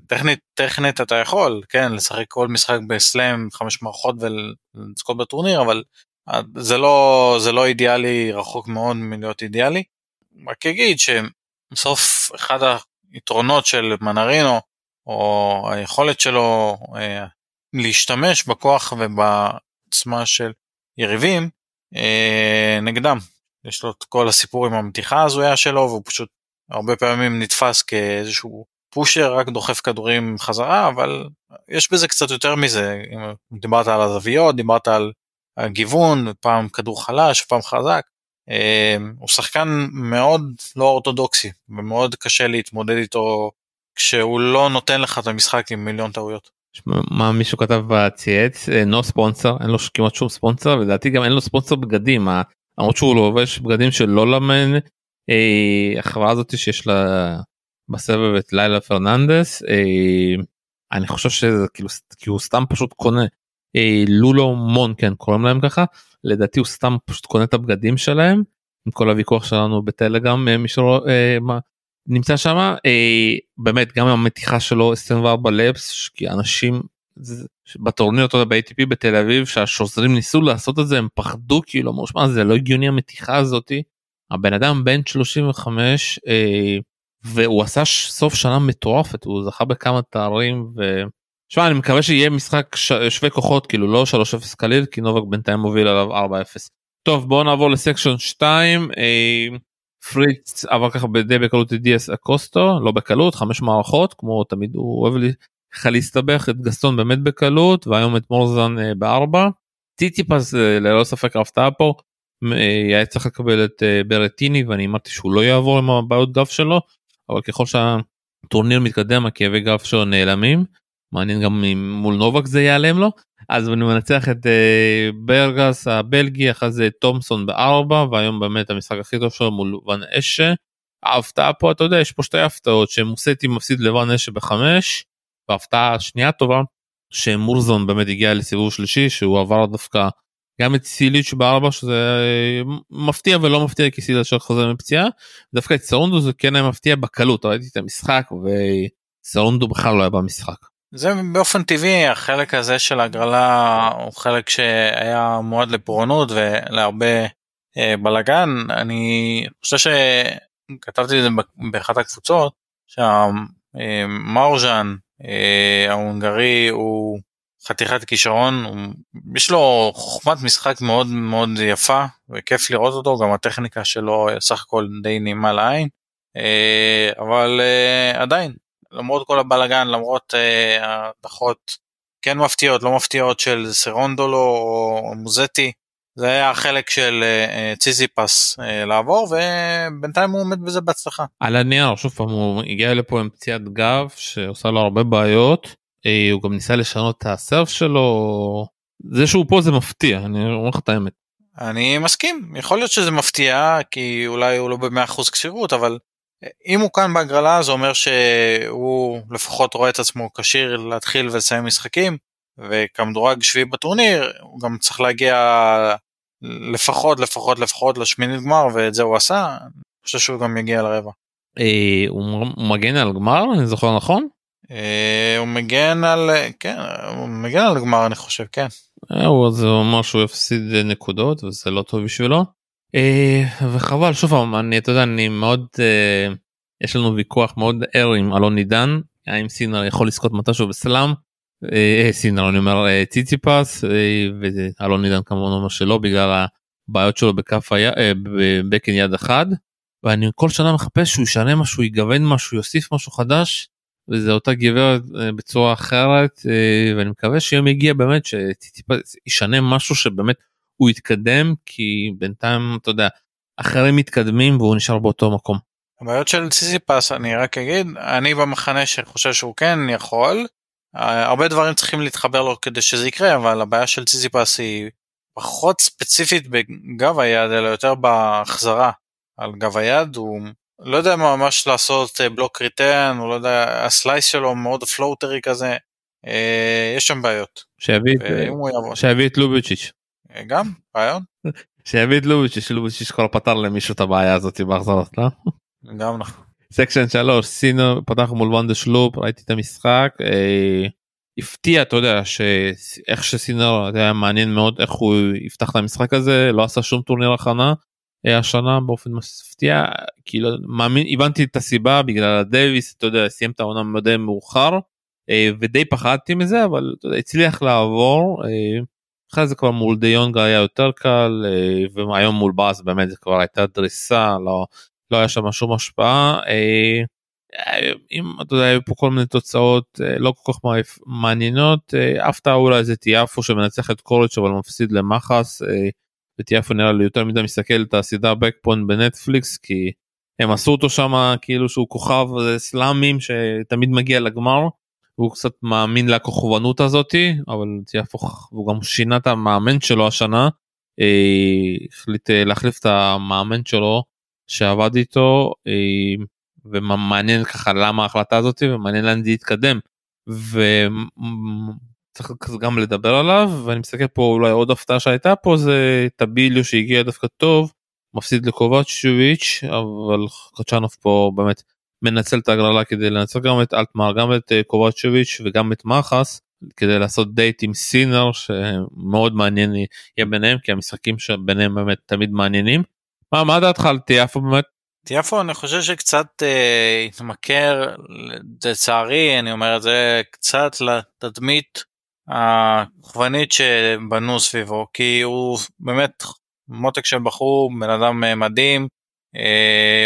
טכנית טכנית אתה יכול כן לשחק כל משחק בסלאם חמש מערכות ולזכות בטורניר אבל אה, זה לא זה לא אידיאלי רחוק מאוד מלהיות אידיאלי. רק אגיד שבסוף אחד היתרונות של מנרינו או היכולת שלו אה, להשתמש בכוח ובעצמה של יריבים אה, נגדם. יש לו את כל הסיפור עם המתיחה הזויה שלו והוא פשוט הרבה פעמים נתפס כאיזשהו פושר רק דוחף כדורים חזרה אבל יש בזה קצת יותר מזה אם דיברת על הזוויות דיברת על הגיוון פעם כדור חלש פעם חזק הוא שחקן מאוד לא אורתודוקסי ומאוד קשה להתמודד איתו כשהוא לא נותן לך את המשחק עם מיליון טעויות. מה מישהו כתב בצייץ נו ספונסר אין לו כמעט שום ספונסר לדעתי גם אין לו ספונסר בגדים למרות שהוא לובש בגדים של לא למן אה, החברה הזאת שיש לה בסבב את לילה פרננדס אה, אני חושב שזה כאילו כי הוא סתם פשוט קונה אה, לולו מון כן קוראים להם ככה לדעתי הוא סתם פשוט קונה את הבגדים שלהם עם כל הוויכוח שלנו בטלגרם אה, מי שלא אה, מה, נמצא שם אה, באמת גם המתיחה שלו 24 לבס כי אנשים בטורניר ב-ATP בתל אביב שהשוזרים ניסו לעשות את זה הם פחדו כאילו אמרו שמע זה לא הגיוני המתיחה הזאתי. הבן אדם בן 35 אה, והוא עשה סוף שנה מטורפת הוא זכה בכמה תארים ו... שמע אני מקווה שיהיה משחק ש... שווה כוחות כאילו לא 3-0 קליל כי נובק בינתיים מוביל עליו 4-0. טוב בואו נעבור לסקשון 2 אה, פריץ עבר ככה די בקלות את דיאס אקוסטו לא בקלות חמש מערכות כמו תמיד הוא אוהב לו ככה להסתבך את גסטון באמת בקלות והיום את מרוז'אן אה, בארבע. ציציפס אה, ללא ספק הפתעה פה אה, היה צריך לקבל את אה, ברטיני ואני אמרתי שהוא לא יעבור עם הבעיות גב שלו אבל ככל שהטורניר מתקדם הכאבי גב שלו נעלמים מעניין גם אם מול נובק זה ייעלם לו זיזו מנצח את uh, ברגס הבלגי אחרי זה תומסון בארבע והיום באמת המשחק הכי טוב שלו מול ון אשה. ההפתעה פה אתה יודע יש פה שתי הפתעות שמוסטי מפסיד לוון אשה בחמש וההפתעה השנייה טובה שמורזון באמת הגיע לסיבוב שלישי שהוא עבר דווקא גם את סיליץ' בארבע שזה אה, מפתיע ולא מפתיע כי סיליץ' חוזר מפציעה דווקא את סרונדו זה כן היה מפתיע בקלות ראיתי את המשחק וסרונדו בכלל לא היה במשחק. זה באופן טבעי החלק הזה של הגרלה הוא חלק שהיה מועד לפורענות ולהרבה אה, בלאגן. אני חושב שכתבתי את זה באחת הקבוצות שהמאורז'אן אה, ההונגרי הוא חתיכת כישרון, יש לו חוכמת משחק מאוד מאוד יפה וכיף לראות אותו, גם הטכניקה שלו סך הכל די נעימה לעין, אה, אבל אה, עדיין, למרות כל הבלאגן, למרות אה, ההדחות כן מפתיעות, לא מפתיעות של סרונדולו או מוזטי, זה היה החלק של ציזיפס לעבור ובינתיים הוא עומד בזה בהצלחה. על הנייר שוב פעם הוא הגיע לפה עם פציעת גב שעושה לו הרבה בעיות אה, הוא גם ניסה לשנות את הסרף שלו זה שהוא פה זה מפתיע אני אומר לך את האמת. אני מסכים יכול להיות שזה מפתיע כי אולי הוא לא במאה אחוז כשירות אבל אם הוא כאן בהגרלה זה אומר שהוא לפחות רואה את עצמו כשיר להתחיל ולסיים משחקים וכמדורג שביעי בטורניר הוא גם צריך להגיע לפחות לפחות לפחות לשמינית גמר ואת זה הוא עשה אני חושב שהוא גם יגיע לרבע. אה, הוא מגן על גמר אני זוכר נכון? אה, הוא מגן על כן הוא מגן על גמר אני חושב כן. אה, הוא זה אומר שהוא הפסיד נקודות וזה לא טוב בשבילו. אה, וחבל שוב פעם אני אתה יודע אני מאוד אה, יש לנו ויכוח מאוד ער עם אלון נידן האם סינר יכול לזכות מתישהו בסלאם. אה, סינר אני אומר ציציפס ואלון נידן כמובן אומר שלא בגלל הבעיות שלו בכף היד בבקן יד אחד. ואני כל שנה מחפש שהוא ישנה משהו יגוון משהו יוסיף משהו חדש וזה אותה גברת בצורה אחרת ואני מקווה שיום יגיע באמת שישנה משהו שבאמת הוא יתקדם כי בינתיים אתה יודע אחרים מתקדמים והוא נשאר באותו מקום. הבעיות של ציציפס אני רק אגיד אני במחנה שחושב שהוא כן יכול אה, הרבה דברים צריכים להתחבר לו כדי שזה יקרה אבל הבעיה של ציציפס היא פחות ספציפית בגב היד אלא יותר בהחזרה על גב היד הוא לא יודע ממש לעשות block return, הוא לא יודע, ה slice שלו מאוד floaty כזה, אה, יש שם בעיות. שיביא את לובצ'יץ'. אה, גם, רעיון. לובצ'יץ' כבר פתר למישהו את הבעיה הזאת בהחזרות, לא? גם נכון. section 3, סינר פתח מול וונדה שלופ, ראיתי את המשחק. אה, הפתיע אתה יודע שאיך שסינר היה מעניין מאוד איך הוא יפתח את המשחק הזה לא עשה שום טורניר הכנה אה, השנה באופן מפתיע כאילו מאמין הבנתי את הסיבה בגלל הדייוויס אתה יודע סיים את העונה מאוד מאוחר אה, ודי פחדתי מזה אבל אתה יודע, הצליח לעבור. אה, אחרי זה כבר מול דיונג היה יותר קל והיום מול באס באמת זה כבר הייתה דריסה לא לא היה שם שום השפעה. אם אתה יודע היו פה כל מיני תוצאות לא כל כך מעניינות הפתעה אולי זה תיאפו שמנצח את קוריץ' אבל מפסיד למחס וטיאפו נראה לי יותר מדי מסתכל את הסדרה בקפון בנטפליקס כי הם עשו אותו שם כאילו שהוא כוכב סלאמים שתמיד מגיע לגמר. הוא קצת מאמין לכוכבנות הזאתי אבל טיאפו הוא גם שינה את המאמן שלו השנה. אה, החליט אה, להחליף את המאמן שלו שעבד איתו אה, ומעניין ככה למה ההחלטה הזאתי ומעניין לאן זה יתקדם. צריך גם לדבר עליו ואני מסתכל פה אולי עוד הפתעה שהייתה פה זה טביליו שהגיע דווקא טוב מפסיד לקובצ'וביץ' אבל קצ'אנוב פה באמת מנצל את ההגרלה כדי לנצל גם את אלטמר גם את אה, קובצ'וביץ' וגם את מחס כדי לעשות דייט עם סינר שמאוד מעניין יהיה ביניהם כי המשחקים שביניהם באמת תמיד מעניינים. מה, מה דעתך על תיאפו באמת? תיאפו אני חושב שקצת אה, התמכר לצערי אני אומר את זה קצת לתדמית הכוונית שבנו סביבו כי הוא באמת מותק של בחור בן אדם אה, מדהים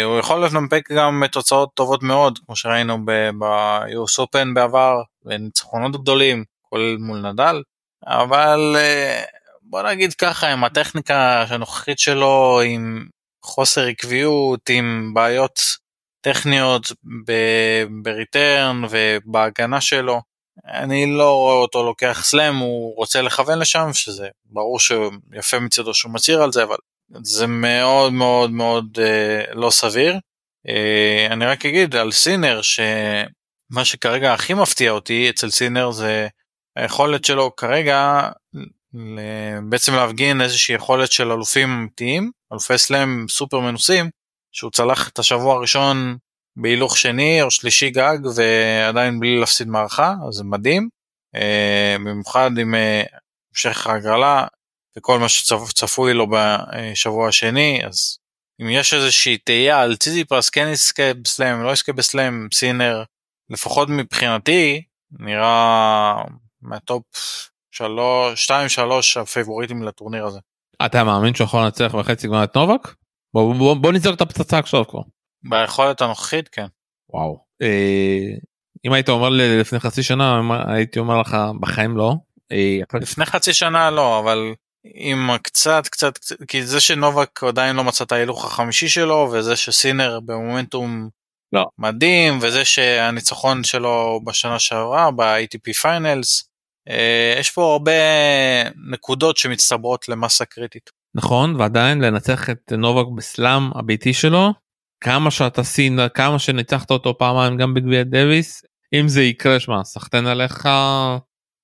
הוא יכול לנמפק גם תוצאות טובות מאוד כמו שראינו ביוס אופן בעבר וניצחונות גדולים כולל מול נדל אבל אה, בוא נגיד ככה עם הטכניקה הנוכחית שלו עם חוסר עקביות עם בעיות טכניות בריטרן ובהגנה שלו אני לא רואה אותו לוקח סלאם, הוא רוצה לכוון לשם, שזה ברור שיפה מצדו שהוא מצהיר על זה, אבל זה מאוד מאוד מאוד אה, לא סביר. אה, אני רק אגיד על סינר, שמה שכרגע הכי מפתיע אותי אצל סינר זה היכולת שלו כרגע בעצם להפגין איזושהי יכולת של אלופים אמיתיים, אלופי סלאם סופר מנוסים, שהוא צלח את השבוע הראשון בהילוך שני או שלישי גג ועדיין בלי להפסיד מערכה אז זה מדהים אה, במיוחד עם אה, המשך ההגרלה וכל מה שצפוי לו בשבוע השני אז אם יש איזושהי תהייה על ציציפס כן יזכה בסלאם לא יזכה בסלאם סינר לפחות מבחינתי נראה מה top 2 3 הפייבוריטים לטורניר הזה. אתה מאמין שהוא יכול לנצח בחצי גמר את נובק? בוא, בוא, בוא נזרוק את הפצצה עכשיו כבר. ביכולת הנוכחית כן. וואו. אה, אם היית אומר לי לפני חצי שנה הייתי אומר לך בחיים לא. אה, לפני חצי שנה לא אבל עם קצת קצת כי זה שנובק עדיין לא מצא את ההילוך החמישי שלו וזה שסינר במומנטום לא. מדהים וזה שהניצחון שלו בשנה שעברה ב-ATP Finals אה, יש פה הרבה נקודות שמצטברות למסה קריטית. נכון ועדיין לנצח את נובק בסלאם הביתי שלו כמה שאתה סין כמה שניצחת אותו פעמיים גם בגביע דוויס אם זה יקרה שמע סחטיין עליך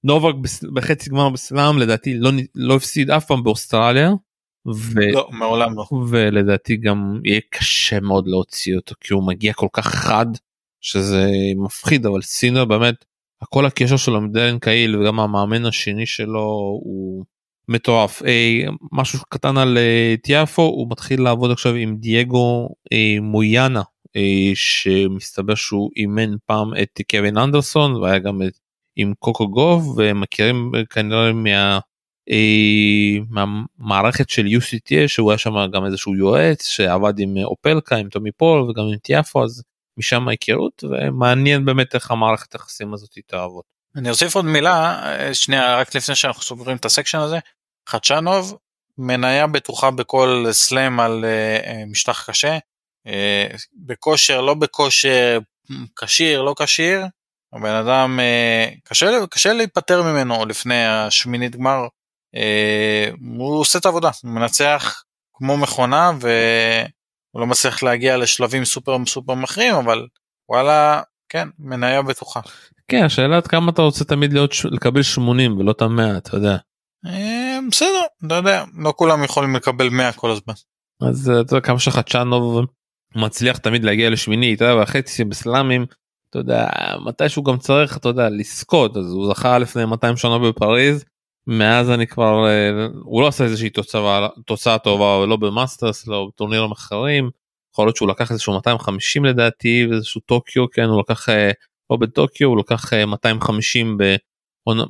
נובק בחצי גמר בסלאם לדעתי לא לא הפסיד אף פעם באוסטרליה. ו... לא, מעולם לא. ולדעתי גם יהיה קשה מאוד להוציא אותו כי הוא מגיע כל כך חד שזה מפחיד אבל סינר באמת כל הקשר שלו עם דרן קהיל וגם המאמן השני שלו הוא מטורף. אה, משהו קטן על אה, טיאפו הוא מתחיל לעבוד עכשיו עם דייגו אה, מויאנה אה, שמסתבר שהוא אימן פעם את קווין אנדרסון והיה גם את, עם קוקו גוב ומכירים כנראה מה... אה, מהמערכת של UCTA שהוא היה שם גם איזשהו יועץ שעבד עם אופלקה עם טומי פול וגם עם טיאפו אז משם ההיכרות ומעניין באמת איך המערכת היחסים הזאת תעבוד. אני אוסיף עוד מילה שנייה רק לפני שאנחנו סוגרים את הסקשן הזה חדשנוב מניה בטוחה בכל סלאם על משטח קשה בכושר לא בכושר כשיר לא כשיר הבן אדם uh, קשה קשה להיפטר ממנו לפני השמינית גמר uh, הוא עושה את העבודה הוא מנצח כמו מכונה והוא לא מצליח להגיע לשלבים סופר סופר מכריעים אבל וואלה כן מניה בטוחה. כן השאלה עד כמה אתה רוצה תמיד להיות לקבל 80 ולא את המאה אתה יודע. בסדר אתה יודע לא כולם יכולים לקבל 100 כל הזמן. אז אתה יודע כמה שחדשנוב מצליח תמיד להגיע לשמיני אתה יודע וחצי בסלאמים אתה יודע מתי שהוא גם צריך אתה יודע לזכות אז הוא זכה לפני 200 שנה בפריז מאז אני כבר הוא לא עושה איזושהי תוצאה תוצאה טובה לא במאסטרס לא בטורנירים אחרים יכול להיות שהוא לקח איזשהו 250 לדעתי ואיזשהו טוקיו כן הוא לקח לא בטוקיו הוא לקח 250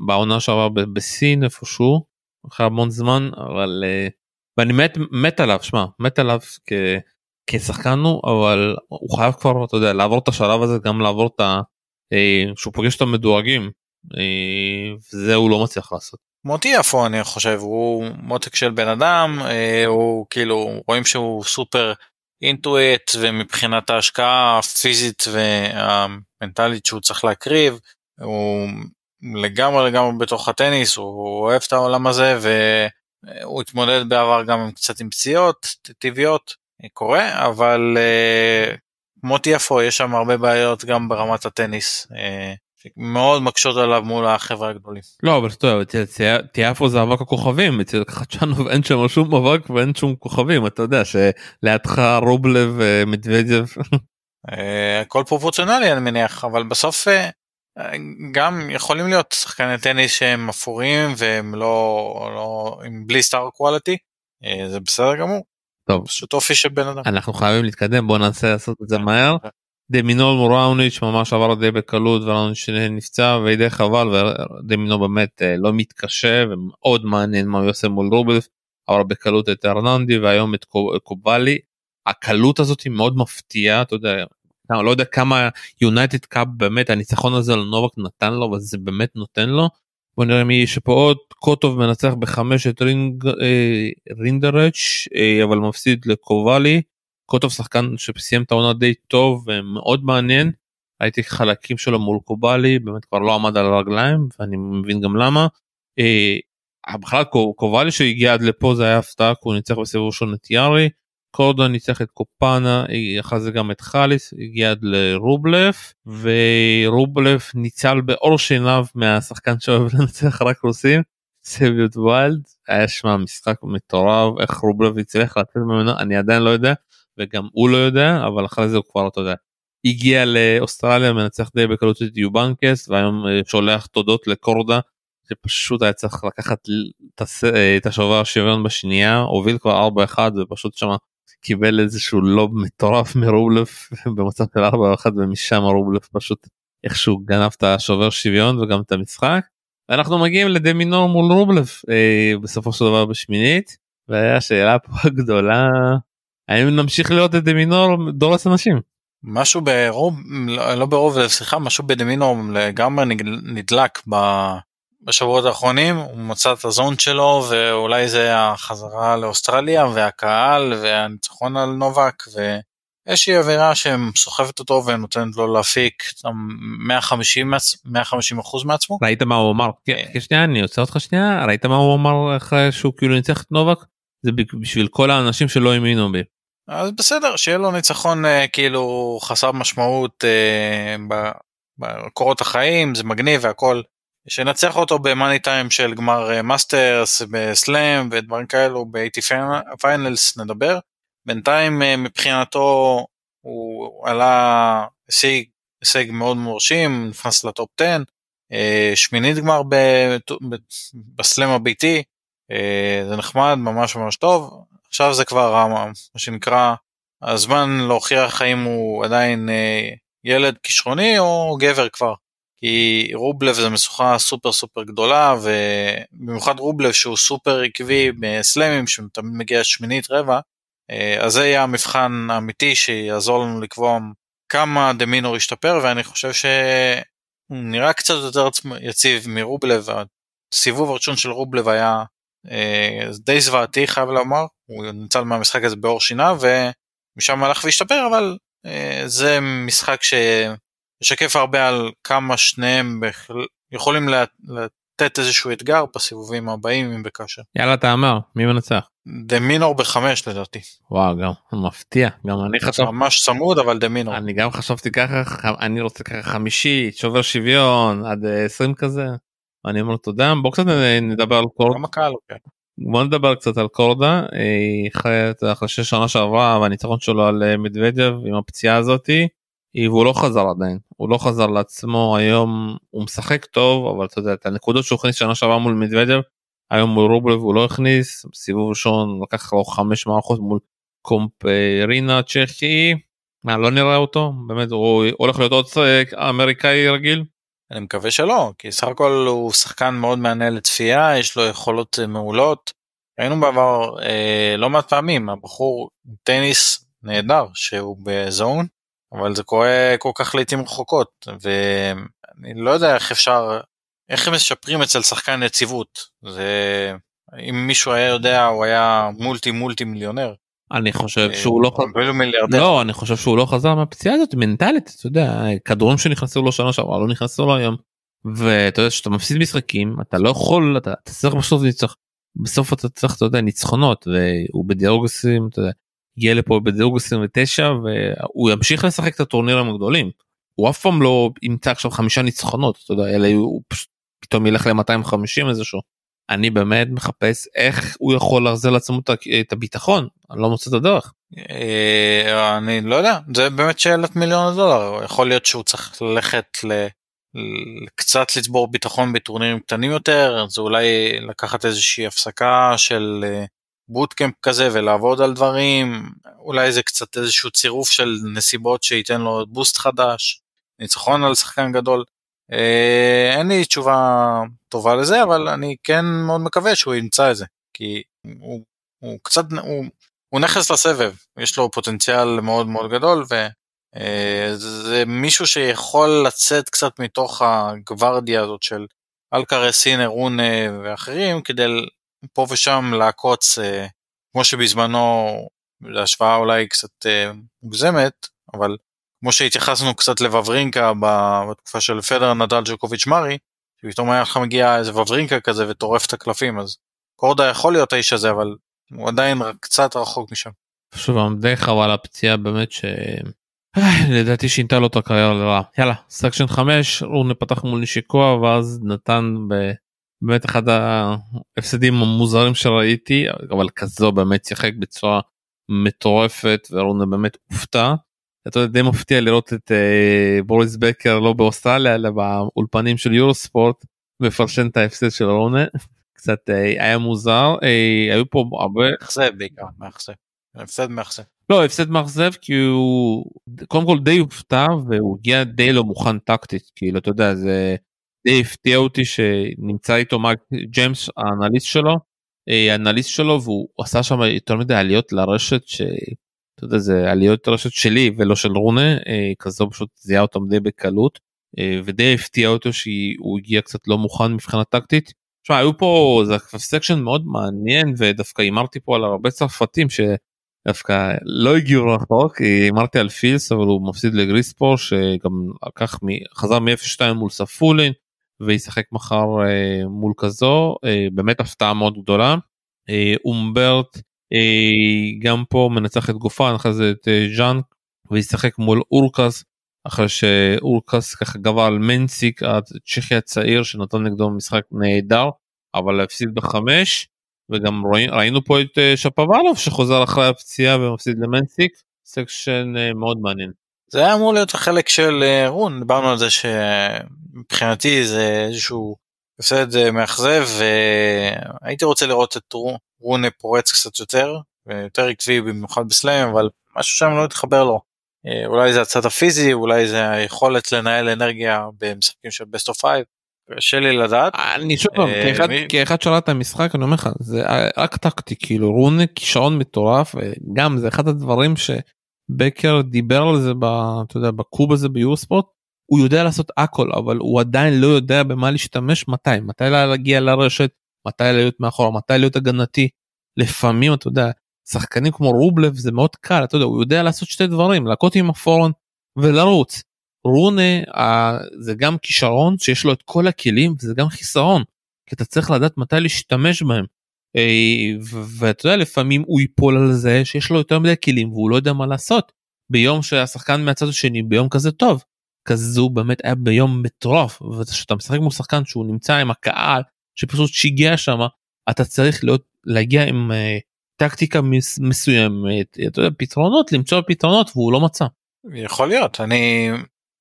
בעונה שעברה בסין איפשהו אחרי המון זמן אבל ואני מת מת עליו שמע מת עליו כשחקן הוא אבל הוא חייב כבר אתה יודע לעבור את השלב הזה גם לעבור את ה... שהוא פוגש את המדורגים וזה הוא לא מצליח לעשות. מוטי יפו אני חושב הוא מותק של בן אדם הוא כאילו רואים שהוא סופר אינטואט ומבחינת ההשקעה הפיזית והמנטלית שהוא צריך להקריב הוא לגמרי לגמרי בתוך הטניס הוא אוהב את העולם הזה והוא התמודד בעבר גם קצת עם פציעות טבעיות קורה אבל מוטי יפו יש שם הרבה בעיות גם ברמת הטניס מאוד מקשות עליו מול החברה הגדולים. לא אבל אתה יודע טיאפו זה אבק הכוכבים אצל חדשנוב אין שם שום אבק ואין שום כוכבים אתה יודע שלידך רובלב ומדוודיו. הכל פרופורציונלי אני מניח אבל בסוף גם יכולים להיות שחקני טניס שהם אפורים והם לא, לא עם בלי סטאר קואליטי זה בסדר גמור. טוב פשוט אופי של בן אדם. אנחנו חייבים להתקדם בוא ננסה לעשות את זה מהר. דמינור מוראוניץ' ממש עבר די בקלות וראוניץ' נפצע ודי חבל ודמינור באמת לא מתקשה ומאוד מעניין מה הוא עושה מול רובלף עבר בקלות את ארנלדי והיום את קובולי הקלות הזאת היא מאוד מפתיעה אתה יודע לא יודע כמה United Cup באמת הניצחון הזה על נובק נתן לו וזה באמת נותן לו. בוא נראה מי יש פה עוד קוטוב מנצח בחמש את רינג, אה, רינדרקנש אה, אבל מפסיד לקובולי. קוטוב שחקן שסיים את העונה די טוב ומאוד מעניין. ראיתי חלקים שלו מול קובולי באמת כבר לא עמד על הרגליים ואני מבין גם למה. אה, בכלל קובלי שהגיע עד לפה זה היה הפתעה כי הוא ניצח בסיבוב ראשון את יארי. קורדון ניצח את קופאנה, אחרי זה גם את חליס, הגיע עד לרובלף, ורובלף ניצל באור שיניו מהשחקן שאוהב לנצח רק רוסים, סביוט ויילד, היה שמע משחק מטורף, איך רובלף הצליח לצאת ממנו, אני עדיין לא יודע, וגם הוא לא יודע, אבל אחרי זה הוא כבר, אתה יודע, הגיע לאוסטרליה, מנצח די בקלות את יובנקס, והיום שולח תודות לקורדה, שפשוט היה צריך לקחת את השובר שוויון בשנייה, הוביל כבר 4-1 ופשוט שמה קיבל איזשהו לוב מטורף מרובלף במצב של 4-1 ומשם רובלף פשוט איכשהו גנב את השובר שוויון וגם את המשחק. אנחנו מגיעים לדמינור מול רובלף אה, בסופו של דבר בשמינית והשאלה פה הגדולה האם נמשיך לראות את דמינור דורס אנשים. משהו ברוב לא, לא ברוב סליחה משהו בדמינור לגמרי נדלק בשבועות האחרונים הוא מצא את הזון שלו ואולי זה החזרה לאוסטרליה והקהל והניצחון על נובק ואיזושהי אווירה שסוחבת אותו ונותנת לו להפיק 150 150 אחוז מעצמו. ראית מה הוא אמר? כן, שנייה אני עוצר אותך שנייה ראית מה הוא אמר אחרי שהוא כאילו ניצח את נובק? זה בשביל כל האנשים שלא האמינו בי. אז בסדר שיהיה לו ניצחון כאילו חסר משמעות בקורות החיים זה מגניב והכל שנצח אותו במאני טיים של גמר מאסטרס בסלאם ודברים כאלו ב-ATP Finals נדבר. בינתיים מבחינתו הוא עלה הישג, הישג מאוד מרשים נכנס לטופ 10 אה, שמינית גמר בסלאם הביתי, אה, זה נחמד, ממש ממש טוב. עכשיו זה כבר מה שנקרא הזמן להוכיח האם הוא עדיין אה, ילד כישרוני או גבר כבר. כי רובלב זה משוכה סופר סופר גדולה ובמיוחד רובלב שהוא סופר עקבי בסלאמים שתמיד מגיע שמינית רבע אה, אז זה יהיה המבחן האמיתי שיעזור לנו לקבוע כמה דה מינור ישתפר ואני חושב שהוא נראה קצת יותר יציב מרובלב. הסיבוב הראשון של רובלב היה אה, די זוועתי חייב לומר. הוא ניצל מהמשחק הזה בעור שינה ומשם הלך והשתפר אבל אה, זה משחק שמשקף הרבה על כמה שניהם בכלל יכולים לתת איזשהו אתגר בסיבובים הבאים אם וכאשר. יאללה תאמר מי מנצח דה מינור בחמש לדעתי. וואו גם מפתיע גם אני חשבתי ממש צמוד אבל דה מינור. אני גם חשבתי ככה אני רוצה ככה חמישית שובר שוויון עד אה, 20 כזה. אני אומר תודה בוא קצת אה, נדבר על קורדה גם הקהל לוקח. בוא נדבר קצת על קורדה אה, אחרי את- אחרי ששנה שעברה והניצחון שלו על אה, מדוודב עם הפציעה הזאתי אה, והוא לא חזר עדיין. הוא לא חזר לעצמו היום הוא משחק טוב אבל אתה יודע את הנקודות שהוא הכניס שנה שעברה מול מדוודב היום מול רובלב הוא לא הכניס סיבוב ראשון לקח לו חמש מערכות מול קומפרינה צ'כי מה לא נראה אותו? באמת הוא הולך להיות עוד אה, אמריקאי רגיל? אני מקווה שלא כי סך הכל הוא שחקן מאוד מענה לצפייה יש לו יכולות אה, מעולות. ראינו בעבר אה, לא מעט פעמים הבחור טניס נהדר שהוא בזון אבל זה קורה כל כך לעיתים רחוקות ואני לא יודע איך אפשר איך הם משפרים אצל שחקן יציבות זה אם מישהו היה יודע הוא היה מולטי מולטי מיליונר. אני חושב שהוא לא חזר. לא אני חושב שהוא לא חזר מהפציעה הזאת מנטלית אתה יודע כדורים שנכנסו לו שנה שעברה לא נכנסו לו היום. ואתה יודע שאתה מפסיד משחקים אתה לא יכול אתה אתה צריך בסוף ניצח בסוף אתה צריך אתה יודע ניצחונות והוא בדירוג 20 אתה יודע הגיע לפה בדירוג 29 והוא ימשיך לשחק את הטורנירים הגדולים. הוא אף פעם לא ימצא עכשיו חמישה ניצחונות אתה יודע אלא הוא פתאום ילך ל-250 איזשהו. אני באמת מחפש איך הוא יכול להחזיר לעצמו את הביטחון אני לא מוצא את הדרך. אה, אני לא יודע זה באמת שאלת מיליון הדולר יכול להיות שהוא צריך ללכת ל... קצת לצבור ביטחון בטורנירים קטנים יותר זה אולי לקחת איזושהי הפסקה של בוטקאמפ כזה ולעבוד על דברים אולי זה קצת איזשהו צירוף של נסיבות שייתן לו בוסט חדש ניצחון על שחקן גדול. אה, אין לי תשובה טובה לזה אבל אני כן מאוד מקווה שהוא ימצא את זה כי הוא, הוא קצת הוא, הוא נכס לסבב יש לו פוטנציאל מאוד מאוד גדול וזה מישהו שיכול לצאת קצת מתוך הגוורדיה הזאת של אלקרס סינר רונה ואחרים כדי פה ושם לעקוץ אה, כמו שבזמנו להשוואה אולי קצת אה, מוגזמת אבל כמו שהתייחסנו קצת לוורינקה בתקופה של פדר נדל ג'וקוביץ' מארי שפתאום היה לך מגיע איזה וורינקה כזה וטורף את הקלפים אז קורדה יכול להיות האיש הזה אבל הוא עדיין קצת רחוק משם. שוב די חבל הפציעה באמת ש... אה, לדעתי שינתה לו את הקריירה לרעה. יאללה section 5 רונה פתח מול נישיאוקה ואז נתן ב... באמת אחד ההפסדים המוזרים שראיתי אבל כזו באמת שיחק בצורה מטורפת ורונה באמת הופתע. אתה יודע די מפתיע לראות את אה, בוריס בקר לא באוסטרליה אלא באולפנים של יורוספורט מפרשן את ההפסד של רונה קצת אה, היה מוזר אה, היו פה הרבה מאכזב בעיקר מאכזב. הפסד מאכזב. לא הפסד מאכזב כי הוא קודם כל די הופתע והוא הגיע די לא מוכן טקטית כאילו אתה יודע זה די הפתיע אותי שנמצא איתו מייק ג'יימס האנליסט שלו. אה, האנליסט שלו והוא עשה שם יותר מדי עליות לרשת ש... אתה יודע זה עליות רשת שלי ולא של רונה אה, קאזו פשוט זיהה אותם די בקלות אה, ודי הפתיע אותו שהוא הגיע קצת לא מוכן מבחינה טקטית. תשמע, היו פה זה section מאוד מעניין ודווקא הימרתי פה על הרבה צרפתים שדווקא לא הגיעו רחוק. הימרתי על פילס אבל הוא מפסיד לגריקספור שגם לקח חזר מ-0-2 מול ספולין וישחק מחר אה, מול כזו אה, באמת הפתעה מאוד גדולה. אה, אומברט גם פה מנצח את גופן אחרי זה את ז'אן וישחק מול אורקס אחרי שאורקס ככה גבר על מנסיק הצ'כי הצעיר שנתן נגדו משחק נהדר אבל הפסיד בחמש וגם ראי, ראינו פה את שפוואלוב שחוזר אחרי הפציעה ומפסיד למנסיק section מאוד מעניין. זה היה אמור להיות החלק של אה, רונה דיברנו על זה שמבחינתי זה איזשהו הפסד אה, מאכזב והייתי רוצה לראות את רונה פורץ קצת יותר ויותר עקבי במיוחד בסלאם אבל משהו שם לא התחבר לו. אה, אולי זה הצד הפיזי אולי זה היכולת לנהל אנרגיה במשחקים של best of five. קשה לי לדעת. אני שוב פעם כאחד שראה את המשחק אני אומר לך זה רק טקטי כאילו רון כישרון מטורף גם זה אחד הדברים ש... בקר דיבר על זה ב, אתה יודע, בקוב הזה ביורספורט הוא יודע לעשות הכל אבל הוא עדיין לא יודע במה להשתמש מתי מתי להגיע לרשת מתי להיות מאחורה מתי להיות הגנתי לפעמים אתה יודע שחקנים כמו רובלב זה מאוד קל אתה יודע הוא יודע לעשות שתי דברים להכות עם הפורון ולרוץ. רונה זה גם כישרון שיש לו את כל הכלים וזה גם חיסרון כי אתה צריך לדעת מתי להשתמש בהם ואתה יודע לפעמים הוא ייפול על זה שיש לו יותר מדי כלים והוא לא יודע מה לעשות. ביום שהשחקן מהצד השני ביום כזה טוב כזו באמת היה ביום מטורף. וכשאתה משחק מול שחקן שהוא נמצא עם הקהל שפשוט שיגע שם אתה צריך להיות להגיע עם uh, טקטיקה מס, מסוימת אתה יודע פתרונות למצוא פתרונות והוא לא מצא. יכול להיות. אני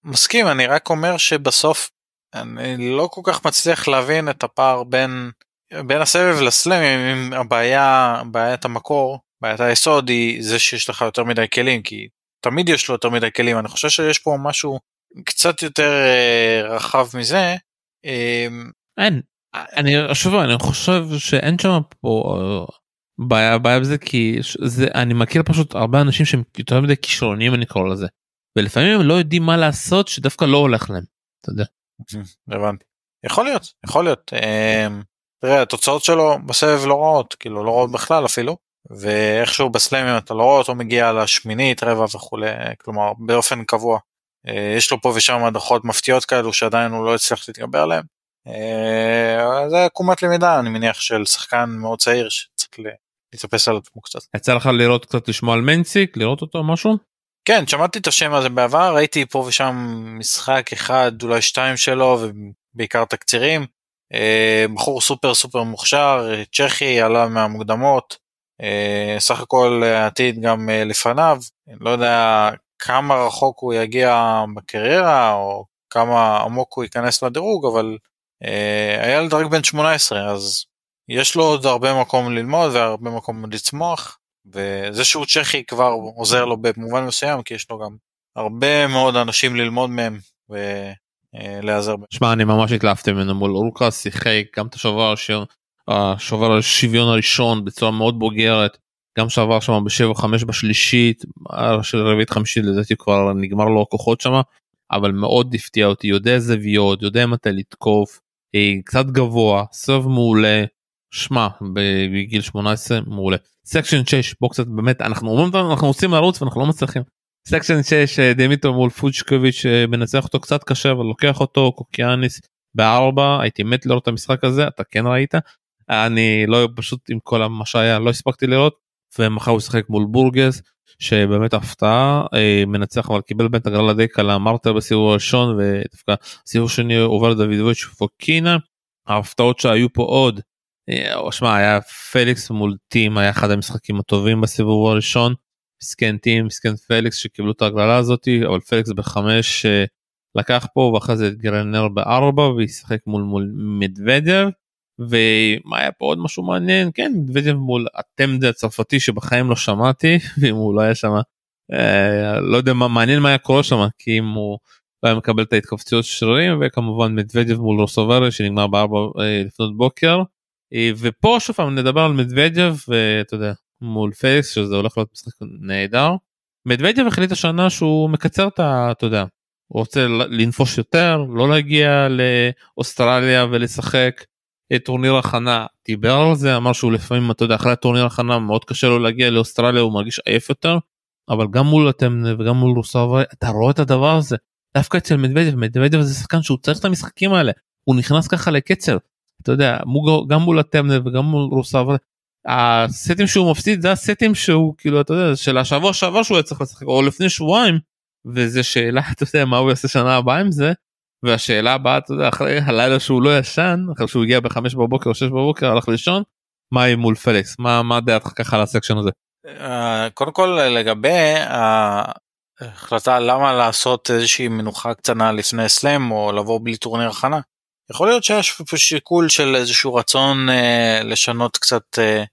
מסכים אני רק אומר שבסוף אני לא כל כך מצליח להבין את הפער בין בין הסבב לסלאמים הבעיה בעיית המקור בעיית היסוד היא זה שיש לך יותר מדי כלים כי תמיד יש לו יותר מדי כלים אני חושב שיש פה משהו קצת יותר אה, רחב מזה. אה, אין אני שוב אני חושב שאין שם פה אה, בעיה בעיה בזה כי זה אני מכיר פשוט הרבה אנשים שהם יותר מדי כישרונים אני קורא לזה ולפעמים הם לא יודעים מה לעשות שדווקא לא הולך להם. אתה יודע. הבנתי. יכול להיות יכול להיות. אה, תראה התוצאות שלו בסבב לא רעות כאילו לא רעות בכלל אפילו ואיכשהו בסלאמים אתה לא רואה אותו מגיע לשמינית רבע וכולי כלומר באופן קבוע. אה, יש לו פה ושם הדחות מפתיעות כאלו שעדיין הוא לא הצליח להתגבר עליהם. אה, זה עקומת למידה אני מניח של שחקן מאוד צעיר שצריך להתאפס על עצמו קצת. יצא לך לראות קצת לשמוע על מנציק לראות אותו משהו? כן שמעתי את השם הזה בעבר ראיתי פה ושם משחק אחד אולי שתיים שלו ובעיקר תקצירים. אה, בחור סופר סופר מוכשר, צ'כי, עלה מהמוקדמות, אה, סך הכל העתיד גם אה, לפניו, לא יודע כמה רחוק הוא יגיע בקריירה או כמה עמוק הוא ייכנס לדירוג, אבל היה לדרג בן 18 אז יש לו עוד הרבה מקום ללמוד והרבה מקום לצמוח. וזה שהוא צ'כי כבר עוזר לו במובן מסוים כי יש לו גם הרבה מאוד אנשים ללמוד מהם. אה, להיעזר בהם. שמע אני ממש התלהבתי ממנו מול אורקה שיחק גם את השובר השובר השוויון הראשון בצורה מאוד בוגרת גם שעבר שם ב-7-5 בשלישית של רביעית חמישית לדעתי כבר נגמר לו הכוחות שם אבל מאוד הפתיע אותי יודע זוויות יודע מתי לתקוף אה, קצת גבוה סוב מעולה שמע בגיל 18 מעולה section 6 בוא קצת באמת אנחנו אומרים אנחנו רוצים לרוץ ואנחנו לא מצליחים section 6 אה, דימיטרוב מול פוצ'וביץ' אה, מנצח אותו קצת קשה אבל לוקח אותו קוקינאקיס בארבע הייתי מת לראות את המשחק הזה אתה כן ראית אני לא פשוט עם כל מה שהיה לא הספקתי לראות ומחר הוא ישחק מול בורגס שבאמת הפתעה אה, מנצח אבל קיבל בין הגרלה די קלה אמרת בסיבוב הראשון ודווקא סיבוב שני עובר דוידוביץ' פוקינה ההפתעות שהיו פה עוד. שמע היה פליקס מול טים היה אחד המשחקים הטובים בסיבוב הראשון מסכן טים מסכן פליקס שקיבלו את ההגרלה הזאתי אבל פליקס בחמש אה, לקח פה ואחרי זה את גרנייה בארבע וישחק מול מול מדוודב ומה היה פה עוד משהו מעניין? כן מדוודב מול אטמאן הצרפתי שבחיים לא שמעתי ואם הוא לא היה שם אה, לא יודע מה מעניין מה היה קורה שם כי אם הוא לא היה מקבל את ההתכווציות שרירים וכמובן מדוודב מול רוסובורי שנגמר בארבע אה, לפנות בוקר. אה, ופה שוב פעם נדבר על מדוודב ואתה יודע מול פליקס שזה הולך להיות משחק נהדר. מדוודב החליט השנה שהוא מקצר את ה... אתה יודע, הוא רוצה לנפוש יותר, לא להגיע לאוסטרליה ולשחק את טורניר הכנה, דיבר על זה, אמר שהוא לפעמים, אתה יודע, אחרי הטורניר הכנה מאוד קשה לו להגיע לאוסטרליה, הוא מרגיש עייף יותר, אבל גם מול אתם וגם מול רוסאבה, אתה רואה את הדבר הזה. דווקא אצל מדוודיו, מדוודיו זה שחקן שהוא צריך את המשחקים האלה, הוא נכנס ככה לקצר. אתה יודע, גם מול הטמנה וגם מול רוסאבה, הסטים שהוא מפסיד זה הסטים שהוא כאילו אתה יודע של השבוע שעבר שהוא היה צריך לשחק או לפני שבועיים וזה שאלה אתה יודע מה הוא יעשה שנה הבאה עם זה. והשאלה הבאה אתה יודע אחרי הלילה שהוא לא ישן אחרי שהוא הגיע בחמש בבוקר או שש בבוקר הלך לישון מה עם מול פליקס מה מה דעתך ככה על ה section הזה. אה, קודם כל לגבי אה, החלטה למה לעשות איזושהי מנוחה קטנה לפני סלאם או לבוא בלי טורניר הכנה. יכול להיות פה שיקול של איזשהו רצון אה, לשנות קצת אה, אה,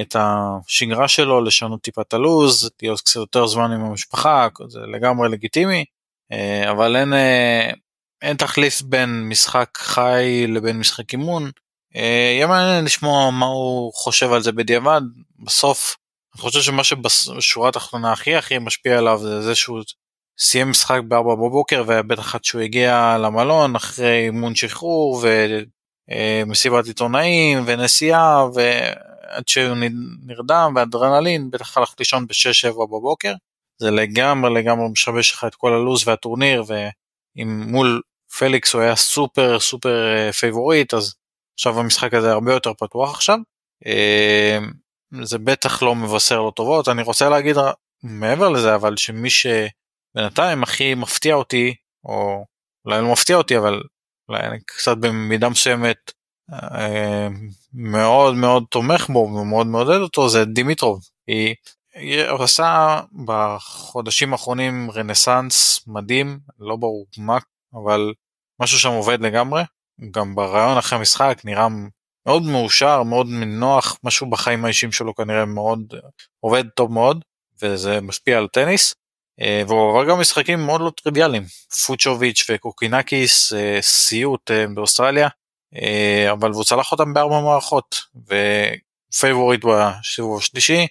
את השגרה שלו, לשנות טיפה את הלוז, להיות קצת יותר זמן עם המשפחה, זה לגמרי לגיטימי, אה, אבל אין, אה, אין תחליף בין משחק חי לבין משחק אימון. אה, יהיה מעניין לשמוע מה הוא חושב על זה בדיעבד, בסוף אני חושב שמה שבשורה התחתונה הכי הכי משפיע עליו זה זה שהוא סיים משחק ב-4 בבוקר ובטח עד שהוא הגיע למלון אחרי אימון שחרור ומסיבת עיתונאים ונסיעה ועד שהוא נרדם ואדרנלין בטח הלך לישון ב-6-7 בבוקר זה לגמרי לגמרי משבש לך את כל הלו"ז והטורניר ואם מול פליקס הוא היה סופר סופר פייבוריט אז עכשיו המשחק הזה הרבה יותר פתוח עכשיו. אה, זה בטח לא מבשר לו טובות אני רוצה להגיד מעבר לזה אבל שמי שבינתיים הכי מפתיע אותי או אולי לא מפתיע אותי אבל אולי אני קצת במידה מסוימת אה, מאוד מאוד תומך בו ומאוד מעודד אותו זה דימיטרוב. הוא עושה בחודשים האחרונים רנסאנס מדהים לא ברור מה אבל משהו שם עובד לגמרי גם בראיון אחרי המשחק נראה מאוד מאושר, מאוד נוח, משהו בחיים האישיים שלו כנראה מאוד עובד טוב מאוד, וזה משפיע על טניס. אה, והוא עבר גם משחקים מאוד לא טריוויאליים, פוצ'וביץ' וקוקינקיס, אה, סיוט אה, באוסטרליה, אבל הוא צלח אותם בארבע מערכות, ופייבוריט בסיבוב השלישי.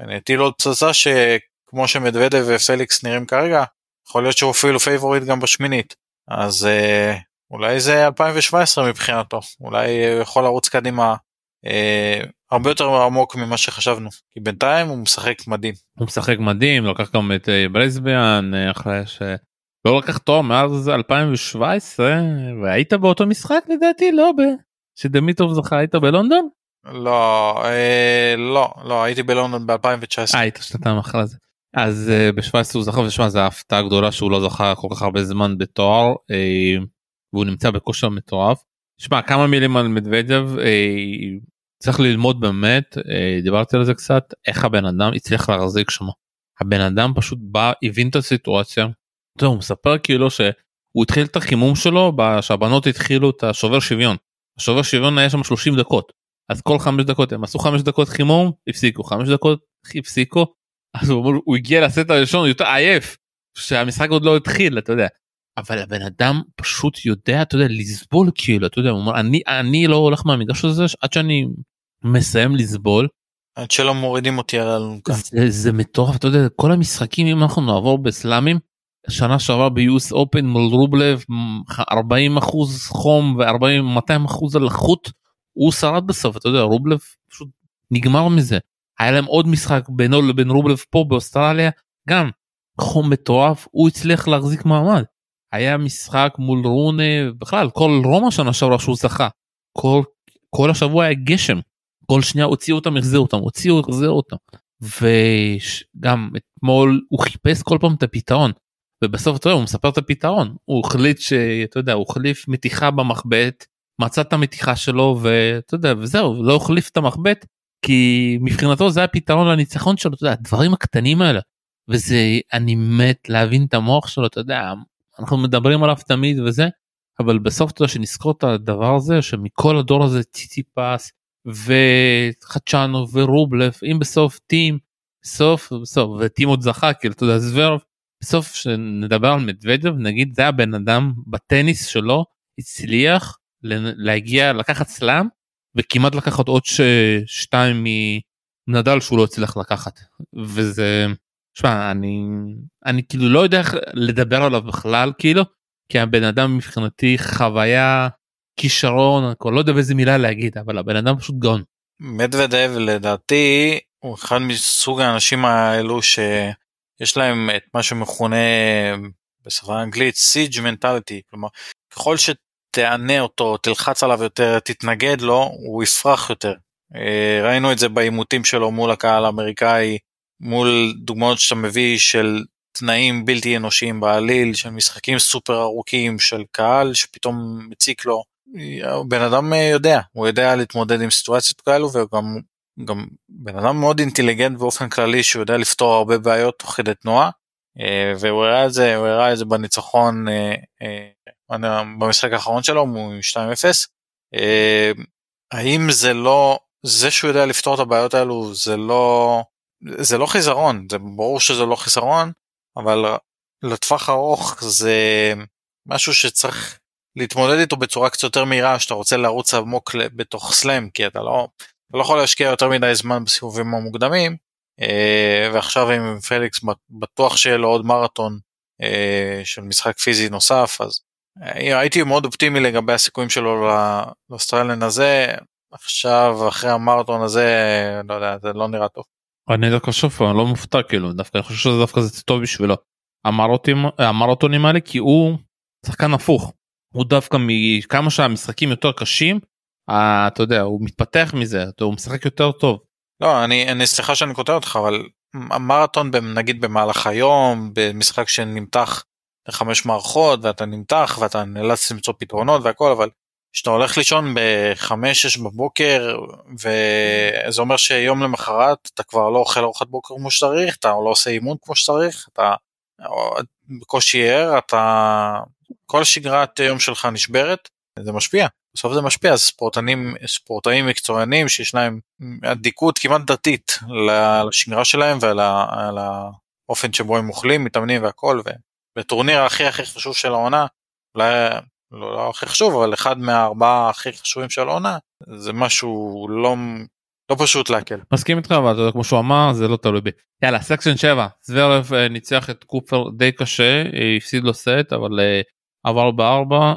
אני אטיל עוד פצצה שכמו שמדוודב ופליקס נראים כרגע, יכול להיות שהוא אפילו favorite גם בשמינית. אז אולי זה 2017 מבחינתו, אולי הוא יכול לרוץ קדימה אה, הרבה יותר עמוק ממה שחשבנו, כי בינתיים הוא משחק מדהים. הוא משחק מדהים, לקח גם את אה, בריסביין אה, שלא לקח תואר מאז 2017 והיית באותו משחק לדעתי לא ב... שדימיטרוב זכה היית בלונדון? לא אה, לא לא הייתי בלונדון ב2019. היית שנתיים אחרי זה. אז אה, ב-17 הוא זכה ושמע זה הפתעה גדולה שהוא לא זכה כל כך הרבה זמן בתואר. אה, והוא נמצא בכושר מטורף. שמע כמה מילים על מדוודב אה, צריך ללמוד באמת אה, דיברתי על זה קצת איך הבן אדם הצליח להחזיק שם. הבן אדם פשוט בא הבין את הסיטואציה. הוא מספר כאילו שהוא התחיל את החימום שלו שהבנות התחילו את השובר שוויון. השובר שוויון היה שם 30 דקות אז כל חמש דקות הם עשו חמש דקות חימום הפסיקו חמש דקות הפסיקו אז הוא, הוא הגיע לסט הראשון יותר עייף שהמשחק עוד לא התחיל אתה יודע אבל הבן אדם פשוט יודע אתה יודע לסבול כאילו אתה יודע הוא אומר אני אני לא הולך מהמגרש הזה עד שאני מסיים לסבול. עד שלא מורידים אותי על האלונקה. זה, זה מטורף אתה יודע כל המשחקים אם אנחנו נעבור בסלאמים שנה שעברה ביוס אופן מול רובלב 40 אחוז חום ו40 200 אחוז הלחות הוא שרד בסוף אתה יודע רובלב פשוט נגמר מזה. היה להם עוד משחק בינו לבין רובלב פה באוסטרליה גם חום מטורף הוא הצליח להחזיק מעמד. היה משחק מול רונה בכלל כל רומא שנה שעברה שהוא זכה. כל כל השבוע היה גשם. כל שנייה הוציאו אותם החזירו אותם הוציאו החזירו אותם. וגם אתמול הוא חיפש כל פעם את הפתרון ובסוף אתה יודע, הוא מספר את הפתרון. הוא החליט שאתה יודע הוא החליף מתיחה במחבט מצא את המתיחה שלו ואתה יודע וזהו לא החליף את המחבט כי מבחינתו זה הפתרון לניצחון שלו אתה יודע הדברים הקטנים האלה. וזה אני מת להבין את המוח שלו אתה יודע אנחנו מדברים עליו תמיד וזה אבל בסוף אתה יודע שנזכור את הדבר הזה שמכל הדור הזה ציציפס וחדשנו ורובלף אם בסוף טים בסוף בסוף וטים עוד זכה כאילו אתה יודע זוורב בסוף שנדבר על מדוודב נגיד זה הבן אדם בטניס שלו הצליח להגיע לקחת סלאם וכמעט לקחת עוד ש... שתיים מנדל שהוא לא הצליח לקחת וזה שמע אני אני כאילו לא יודע איך לדבר עליו בכלל כאילו כי הבן אדם מבחינתי חוויה כישרון אני לא יודע באיזה מילה להגיד אבל הבן אדם פשוט גאון. מדוודב לדעתי הוא אחד מסוג האנשים האלו שיש להם את מה שמכונה בשפה האנגלית סיג' מנטליטי כלומר ככל שתענה אותו תלחץ עליו יותר תתנגד לו הוא יפרח יותר. אה, ראינו את זה בעימותים שלו מול הקהל האמריקאי מול דוגמאות שאתה מביא של תנאים בלתי אנושיים בעליל, של משחקים סופר ארוכים, של קהל שפתאום מציק לו. בן אדם יודע, הוא יודע להתמודד עם סיטואציות כאלו וגם גם בן אדם מאוד אינטליגנט באופן כללי שהוא יודע לפתור הרבה בעיות תוך כדי תנועה. אה, והוא הראה את זה, הוא הראה את זה בניצחון אה, אה, במשחק האחרון שלו מול 2-0. האם זה לא, זה שהוא יודע לפתור את הבעיות האלו זה לא, זה לא חיזרון, זה ברור שזה לא חיסרון, אבל לטווח ארוך זה משהו שצריך להתמודד איתו בצורה קצת יותר מהירה שאתה רוצה לרוץ עמוק בתוך slam כי אתה לא, אתה לא יכול להשקיע יותר מדי זמן בסיבובים המוקדמים אה, ועכשיו עם פליקס בטוח שיהיה לו עוד מרתון אה, של משחק פיזי נוסף אז אה, הייתי מאוד אופטימי לגבי הסיכויים שלו ל Australian הזה. עכשיו אחרי המרתון הזה לא יודע זה לא נראה טוב. אני דווקא שוב אני לא מופתע כאילו דווקא אני חושב שזה דווקא זה טוב בשבילו. המרתונים האלה כי הוא שחקן הפוך. הוא דווקא מכמה שהמשחקים יותר קשים אתה יודע הוא מתפתח מזה הוא משחק יותר טוב. לא אני אני סליחה שאני קוטע אותך אבל המרתון נגיד במהלך היום במשחק שנמתח לחמש מערכות ואתה נמתח ואתה נאלץ למצוא פתרונות והכל אבל כשאתה הולך לישון בחמש-שש בבוקר וזה אומר שיום למחרת אתה כבר לא אוכל ארוחת בוקר כמו שצריך אתה לא עושה אימון כמו שצריך אתה בקושי ער אתה כל שגרת יום שלך נשברת זה משפיע בסוף זה משפיע אז ספורטנים ספורטאים מקצוענים שיש להם אדיקות כמעט דתית לשגרה שלהם ועל האופן שבו הם אוכלים מתאמנים והכל ובטורניר הכי הכי חשוב של העונה אולי לא, לא הכי חשוב אבל אחד מהארבעה הכי חשובים של העונה זה משהו לא לא פשוט להקל. מסכים איתך אבל כמו שהוא אמר זה לא תלוי בי. יאללה section 7 זוורב אה, ניצח את קופפר די קשה אה, הפסיד לו סט אבל אה, עבר בארבע.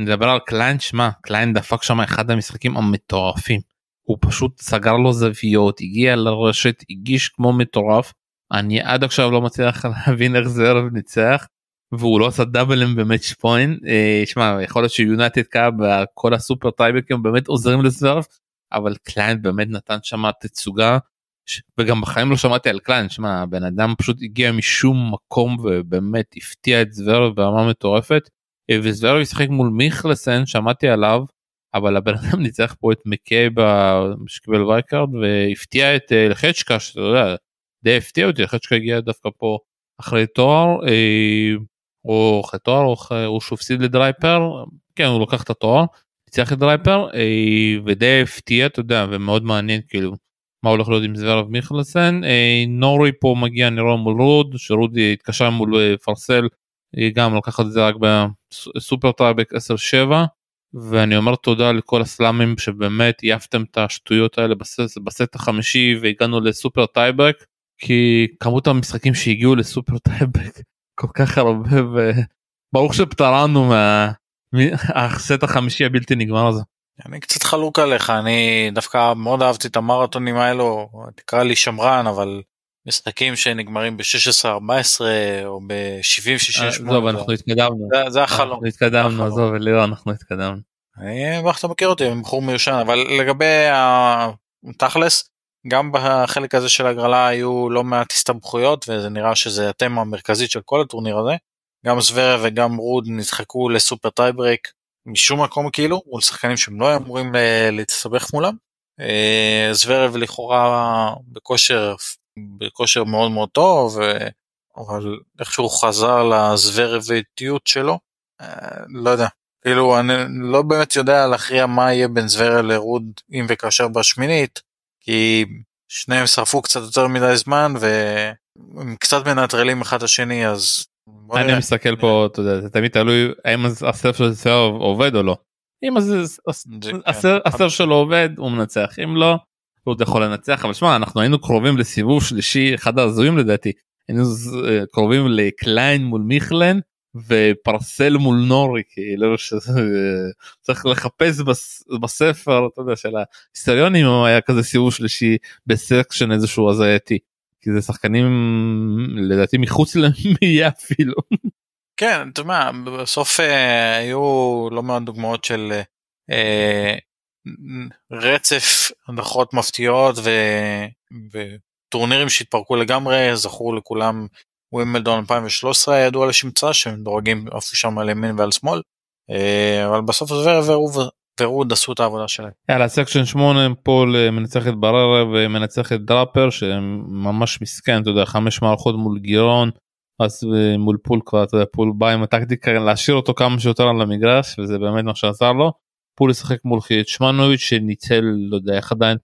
נדבר על קליין שמע קליין דפק שם אחד המשחקים המטורפים. הוא פשוט סגר לו זוויות הגיע לרשת הגיש כמו מטורף. אני עד עכשיו לא מצליח להבין איך זוורב ניצח. והוא לא עשה double ים ב match point שמע יכול להיות ש United Cup וכל ה super tiebreak ים באמת עוזרים לזוורב אבל קליין באמת נתן שם תצוגה וגם בחיים לא שמעתי על קליין שמע הבן אדם פשוט הגיע משום מקום ובאמת הפתיע את זוורב ברמה מטורפת אה, וזוורב ישחק מול מיכלסן שמעתי עליו אבל הבן אדם ניצח פה את מקייב שקיבל wildcard והפתיע את אה, לחצ'קה שאתה יודע די הפתיע אותי לחצ'קה הגיע דווקא פה אחרי תואר אה, או אחרי תואר או שהוא הפסיד לדרייפר כן הוא לוקח את התואר ניצח את דרייפר אה, ודי הפתיע אתה יודע ומאוד מעניין כאילו מה הולך להיות עם זוורב מיכלסן אה, נורי פה מגיע נראה מול רוד שרוד התקשה מול אה, פרסל גם לקחת את זה רק ב super tiebreak 10-7 ואני אומר תודה לכל ה slam ים שבאמת העפתם את השטויות האלה בסט, בסט החמישי והגענו ל super tiebreak כי כמות המשחקים שהגיעו ל super tiebreak כל כך הרבה וברוך שפטרנו מה, הסט החמישי הבלתי נגמר הזה. אני קצת חלוק עליך אני דווקא מאוד אהבתי את המרתונים האלו תקרא לי שמרן אבל משחקים שנגמרים ב-16 14 או ב-70 68 עזוב אנחנו התקדמנו זה, החלום אנחנו התקדמנו עזוב ליאור אנחנו התקדמנו. איך אתה מכיר אותי בחור מיושן אבל לגבי התכלס גם בחלק הזה של הגרלה היו לא מעט הסתבכויות וזה נראה שזה התמה המרכזית של כל הטורניר הזה. גם זוורב וגם רוד נדחקו ל super tiebreak משום מקום כאילו מול שחקנים שהם לא היו אמורים להסתבך מולם. אה, זוורב לכאורה בכושר בכושר מאוד מאוד טוב אבל איכשהו חזר לזוורביות שלו. אה, לא יודע. כאילו אני לא באמת יודע להכריע מה יהיה בין זוורב לרוד אם וכאשר בשמינית כי שניהם שרפו קצת יותר מדי זמן והם קצת מנטרלים אחד את השני אז אני מסתכל פה אתה יודע זה תמיד תלוי האם הסרף של הסרף עובד או לא. אם הסרף שלו עובד הוא מנצח. אם לא הוא יכול לנצח אבל שמע אנחנו היינו קרובים לסיבוב שלישי אחד ההזויים לדעתי היינו אה, קרובים לקליין מול מיכלן ופרסל מול נורי כאילו שצריך לחפש בספר אתה יודע של ההיסטוריונים אם היה כזה סיבוב שלישי בסקשן איזשהו הזייתי. כי זה שחקנים לדעתי מחוץ למיה אפילו. כן, אתה יודע, בסוף אה, היו לא מעט דוגמאות של אה, רצף הנחות מפתיעות וטורנירים שהתפרקו לגמרי, זכור לכולם ווימלדון 2013 היה ידוע לשמצה שהם דורגים איפה שם על ימין ועל שמאל, אה, אבל בסוף זוורב ורוד עשו את העבודה שלהם. יאללה section 8 פול אה, מנצח את בררה ומנצח את דראפר שממש מסכן אתה יודע חמש מערכות מול גירון אז אה, מול פול כבר אתה יודע פול בא עם הטקטיקה להשאיר אותו כמה שיותר על המגרש וזה באמת מה שעזר לו. פול ישחק מול קצמנוביץ' שניצל לא יודע איך עדיין.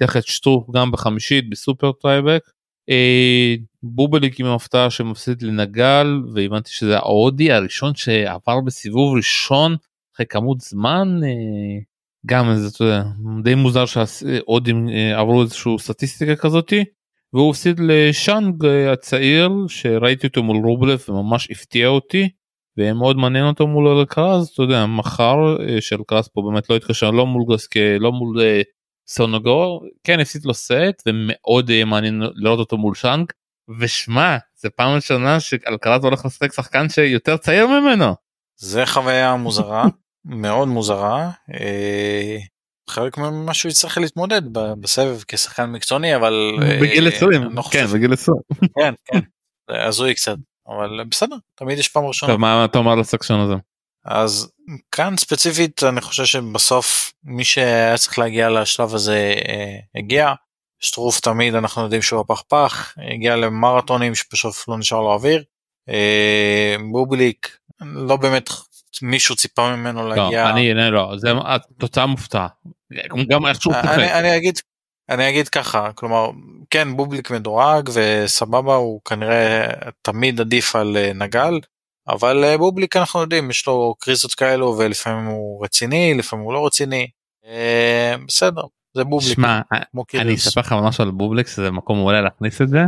ניצח את שטרוף גם בחמישית ב super tiebreak. אה, בובליק עם הפתעה שמפסיד לנגל והבנתי שזה ההודי הראשון שעבר בסיבוב ראשון אחרי כמות זמן אה, גם איזה אתה יודע, די מוזר שההודים אה, עברו איזשהו סטטיסטיקה כזאתי והוא הפסיד לשאנג אה, הצעיר שראיתי אותו מול רובלב וממש הפתיע אותי ומאוד מעניין אותו מול אלקרז אתה יודע מחר אה, של קרז פה באמת לא התקשר לא מול גסקה לא מול אה, סונוגו כן הפסיד לו סט ומאוד יהיה מעניין לראות אותו מול שאנג ושמע זה פעם ראשונה שאלקרז הולך לשחק שחקן שיותר צעיר ממנו. זה חוויה מוזרה מאוד מוזרה אה, חלק ממה שהוא יצטרך להתמודד בסבב כשחקן מקצועני אבל בגיל 20 לא כן בגיל 20. כן כן הזוי קצת אבל בסדר תמיד יש פעם ראשונה טוב, מה אתה אומר לסקשן הזה? אז כאן ספציפית אני חושב שבסוף מי שהיה צריך להגיע לשלב הזה אה, הגיע. שטרוף תמיד אנחנו יודעים שהוא הפכפך הגיע למרתונים שבסוף לא נשאר לו אוויר. אה, בובליק לא באמת מישהו ציפה ממנו לא, להגיע. אני אני לא זה התוצאה מופתעה. גם איך שהוא שיחק. אני אגיד אני אגיד ככה כלומר כן בובליק מדורג וסבבה הוא כנראה תמיד עדיף על אה, נגל אבל אה, בובליק אנחנו יודעים יש לו קריזות כאלו ולפעמים הוא רציני לפעמים הוא לא רציני אה, בסדר זה בובליק שמע אני. אספר לך משהו על בובליקס זה מקום מעולה להכניס את זה.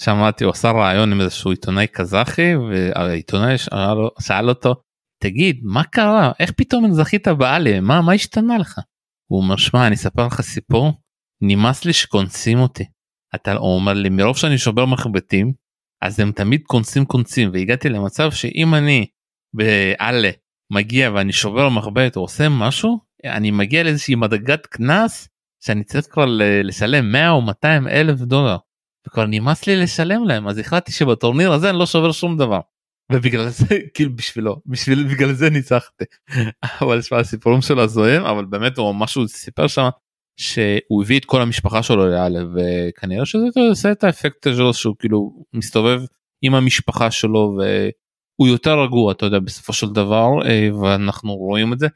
שמעתי הוא עשה רעיון עם איזשהו עיתונאי קזחי והעיתונאי שאל, אותו תגיד מה קרה איך פתאום זכית בעלי מה מה השתנה לך. הוא אומר שמע אני אספר לך סיפור נמאס לי שקונסים אותי. אתה הוא אומר לי מרוב שאני שובר מחבטים אז הם תמיד קונסים קונסים והגעתי למצב שאם אני בעלה מגיע ואני שובר מחבט או עושה משהו אני מגיע לאיזושהי מדרגת קנס שאני צריך כבר לשלם 100 או 200 אלף דולר. וכבר נמאס לי לשלם להם אז החלטתי שבטורניר הזה אני לא שובר שום דבר. ובגלל זה כאילו בשבילו בשביל בגלל זה ניצחתי. אבל שמע הסיפורים שלו הזוהים אבל באמת הוא משהו סיפר שם שהוא הביא את כל המשפחה שלו לאלף וכנראה שזה עושה את האפקט שלו שהוא כאילו מסתובב עם המשפחה שלו והוא יותר רגוע אתה יודע בסופו של דבר אה, ואנחנו רואים את זה.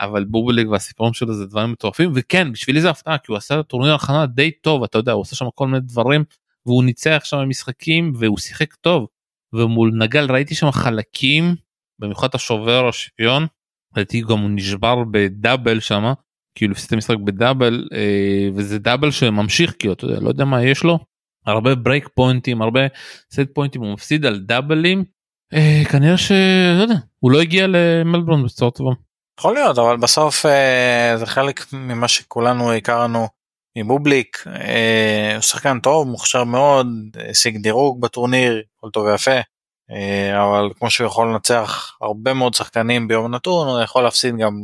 אבל בובליק והסיפורים שלו זה דברים מטורפים וכן בשבילי זה הפתעה כי הוא עשה טורניר הכנה די טוב אתה יודע הוא עושה שם כל מיני דברים והוא ניצח שם משחקים והוא שיחק טוב. ומול נגל ראיתי שם חלקים במיוחד השובר השוויון לדעתי גם הוא נשבר ב double שם כאילו הפסיד את המשחק ב double אה, וזה double שממשיך כאילו אתה יודע לא יודע מה יש לו. הרבה break point ים הרבה set point ים הוא מפסיד על double ים. אה, כנראה שלא יודע הוא לא הגיע למלבורן בצורה טובה. יכול להיות אבל בסוף אה, זה חלק ממה שכולנו הכרנו מבובליק. אה, הוא שחקן טוב מוכשר מאוד השיג דירוג בטורניר הכל טוב ויפה אה, אבל כמו שהוא יכול לנצח הרבה מאוד שחקנים ביום נתון הוא יכול להפסיד גם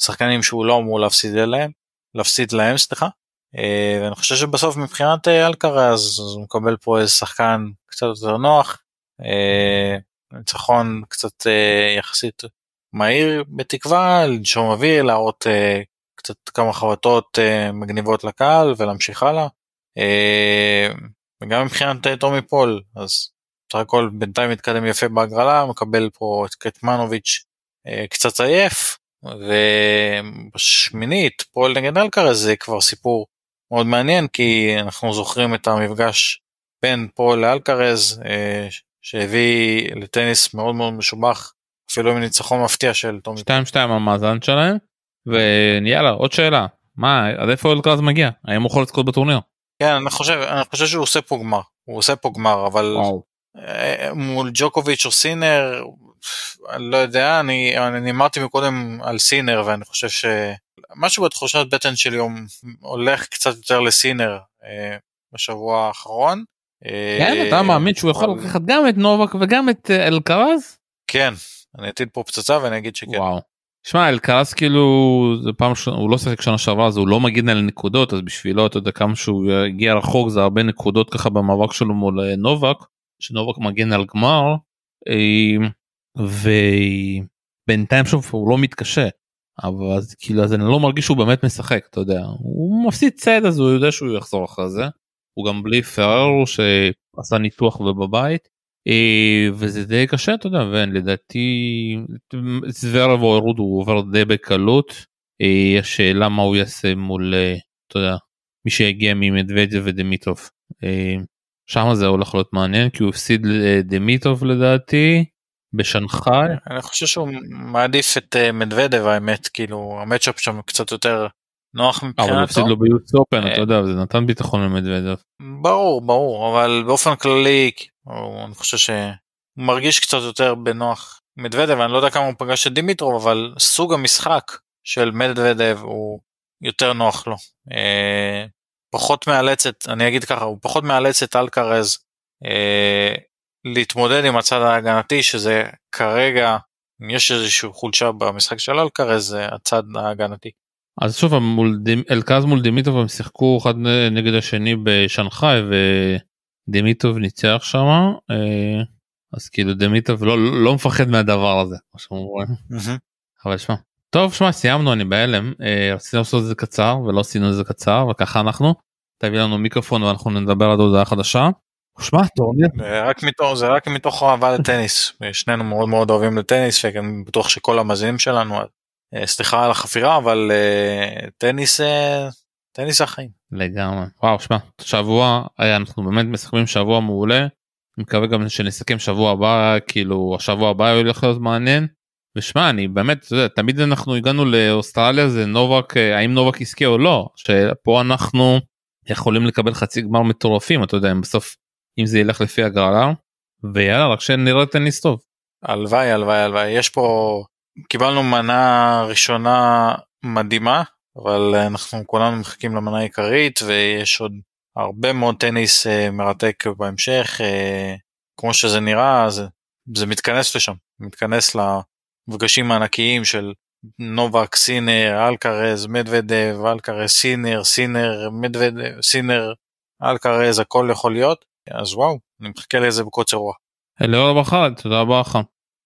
שחקנים שהוא לא אמור להפסיד אליהם להפסיד להם סליחה. אה, ואני חושב שבסוף מבחינת אה, אלקרז אז הוא מקבל פה איזה שחקן קצת יותר נוח. אה, ניצחון קצת יחסית מהיר בתקווה לנשום אוויר להראות קצת כמה חבטות מגניבות לקהל ולהמשיך הלאה. אה, וגם מבחינת טומי פול אז בסך הכל בינתיים מתקדם יפה בהגרלה מקבל פה את קצמנוביץ' קצת עייף ובשמינית פול נגד אלקרז זה כבר סיפור מאוד מעניין כי אנחנו זוכרים את המפגש בין פול לאלקרז אה, שהביא לטניס מאוד מאוד משובח אפילו עם ניצחון מפתיע של טומי 2-2 המאזן שלהם ויאללה עוד שאלה מה עד איפה אלקרז מגיע האם הוא יכול לזכות בטורניר. כן אני חושב אני חושב שהוא עושה פה גמר הוא עושה פה גמר אבל וואו. אה, מול ג'וקוביץ' או סינר לא יודע אני אני אמרתי מקודם על סינר ואני חושב שמשהו בתחושת בטן שלי הולך קצת יותר לסינר אה, בשבוע האחרון. אה, כן אתה מאמין שהוא יכול אבל- לקחת גם את נובק וגם את אה, אלקרז? כן אני אטיל פה פצצה ואני אגיד שכן. וואו. שמע אלקרז כאילו זה פעם ראשונה הוא לא שיחק שנה שעברה אז הוא לא מגן על נקודות אז בשבילו אתה יודע כמה שהוא הגיע רחוק זה הרבה נקודות ככה במאבק שלו מול אה, נובק שנובק מגן על גמר אה, ובינתיים שוב הוא לא מתקשה אבל אז כאילו אז אני לא מרגיש שהוא באמת משחק אתה יודע הוא מפסיד צד אז הוא יודע שהוא יחזור אחרי זה. הוא גם בלי פרארו שעשה ניתוח ובבית אה, וזה די קשה אתה יודע ולדעתי זוורב או רות הוא עובר די בקלות. אה, השאלה מה הוא יעשה מול אה, אתה יודע מי שיגיע ממדוודיה ודמיטוב. שם זה הולך להיות מעניין כי הוא הפסיד לדמיטוב לדעתי בשנגחאי. אני חושב שהוא מעדיף את מדוודב האמת כאילו המצ'אפ שם קצת יותר נוח מבחינתו. אבל הוא הפסיד לו ביוס אופן אתה יודע זה נתן ביטחון למדוודב. ברור ברור אבל באופן כללי אני חושב שהוא מרגיש קצת יותר בנוח מדוודב אני לא יודע כמה הוא פגש את דימיטרוב אבל סוג המשחק של מדוודב הוא יותר נוח לו. אה, פחות מאלצת אני אגיד ככה הוא פחות מאלץ את אלקרז אה, להתמודד עם הצד ההגנתי שזה כרגע אם יש איזושהי חולשה במשחק של אלקרז זה הצד ההגנתי. אז שוב מול אלקז מול דימיטוב הם שיחקו אחד נגד השני בשנגחאי ודמיטוב ניצח שם אה, אז כאילו דמיטוב לא לא מפחד מהדבר הזה. אבל שמע טוב שמע סיימנו אני בהלם אה, רצינו לעשות את זה קצר ולא עשינו את זה קצר וככה אנחנו. תביא לנו מיקרופון ואנחנו נדבר על הודעה חדשה. שמע טורניר. זה רק מתוך אהבה לטניס שנינו מאוד מאוד אוהבים לטניס וגם בטוח שכל המאזינים שלנו אה, סליחה על החפירה אבל אה, טניס אה, טניס החיים. לגמרי וואו שמע שבוע אנחנו באמת מסכמים שבוע מעולה. אני מקווה גם שנסכם שבוע הבא כאילו השבוע הבא הולך להיות מעניין. ושמע אני באמת יודע, תמיד אנחנו הגענו לאוסטרליה זה נובק האם נובק יזכה או לא שפה אנחנו יכולים לקבל חצי גמר מטורפים אתה יודע אם בסוף אם זה ילך לפי הגרלה ויאללה רק שנראה טניס טוב. הלוואי הלוואי הלוואי. יש פה קיבלנו מנה ראשונה מדהימה אבל אנחנו כולנו מחכים למנה העיקרית ויש עוד הרבה מאוד טניס uh, מרתק בהמשך uh, כמו שזה נראה זה, זה מתכנס לשם. מתכנס למפגשים הענקיים של נובק סינר אלקרז מדוודב אלקרז סינר סינר מדוודב סינר אלקרז הכל יכול להיות אז וואו אני מחכה לזה בקוצר רוח. אליאור ברכה תודה רבה לך.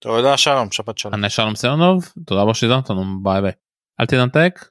תודה שלום שבת שלום. אני שלום סרנוב תודה רבה שהזמת לנו ביי ביי. אל תנתק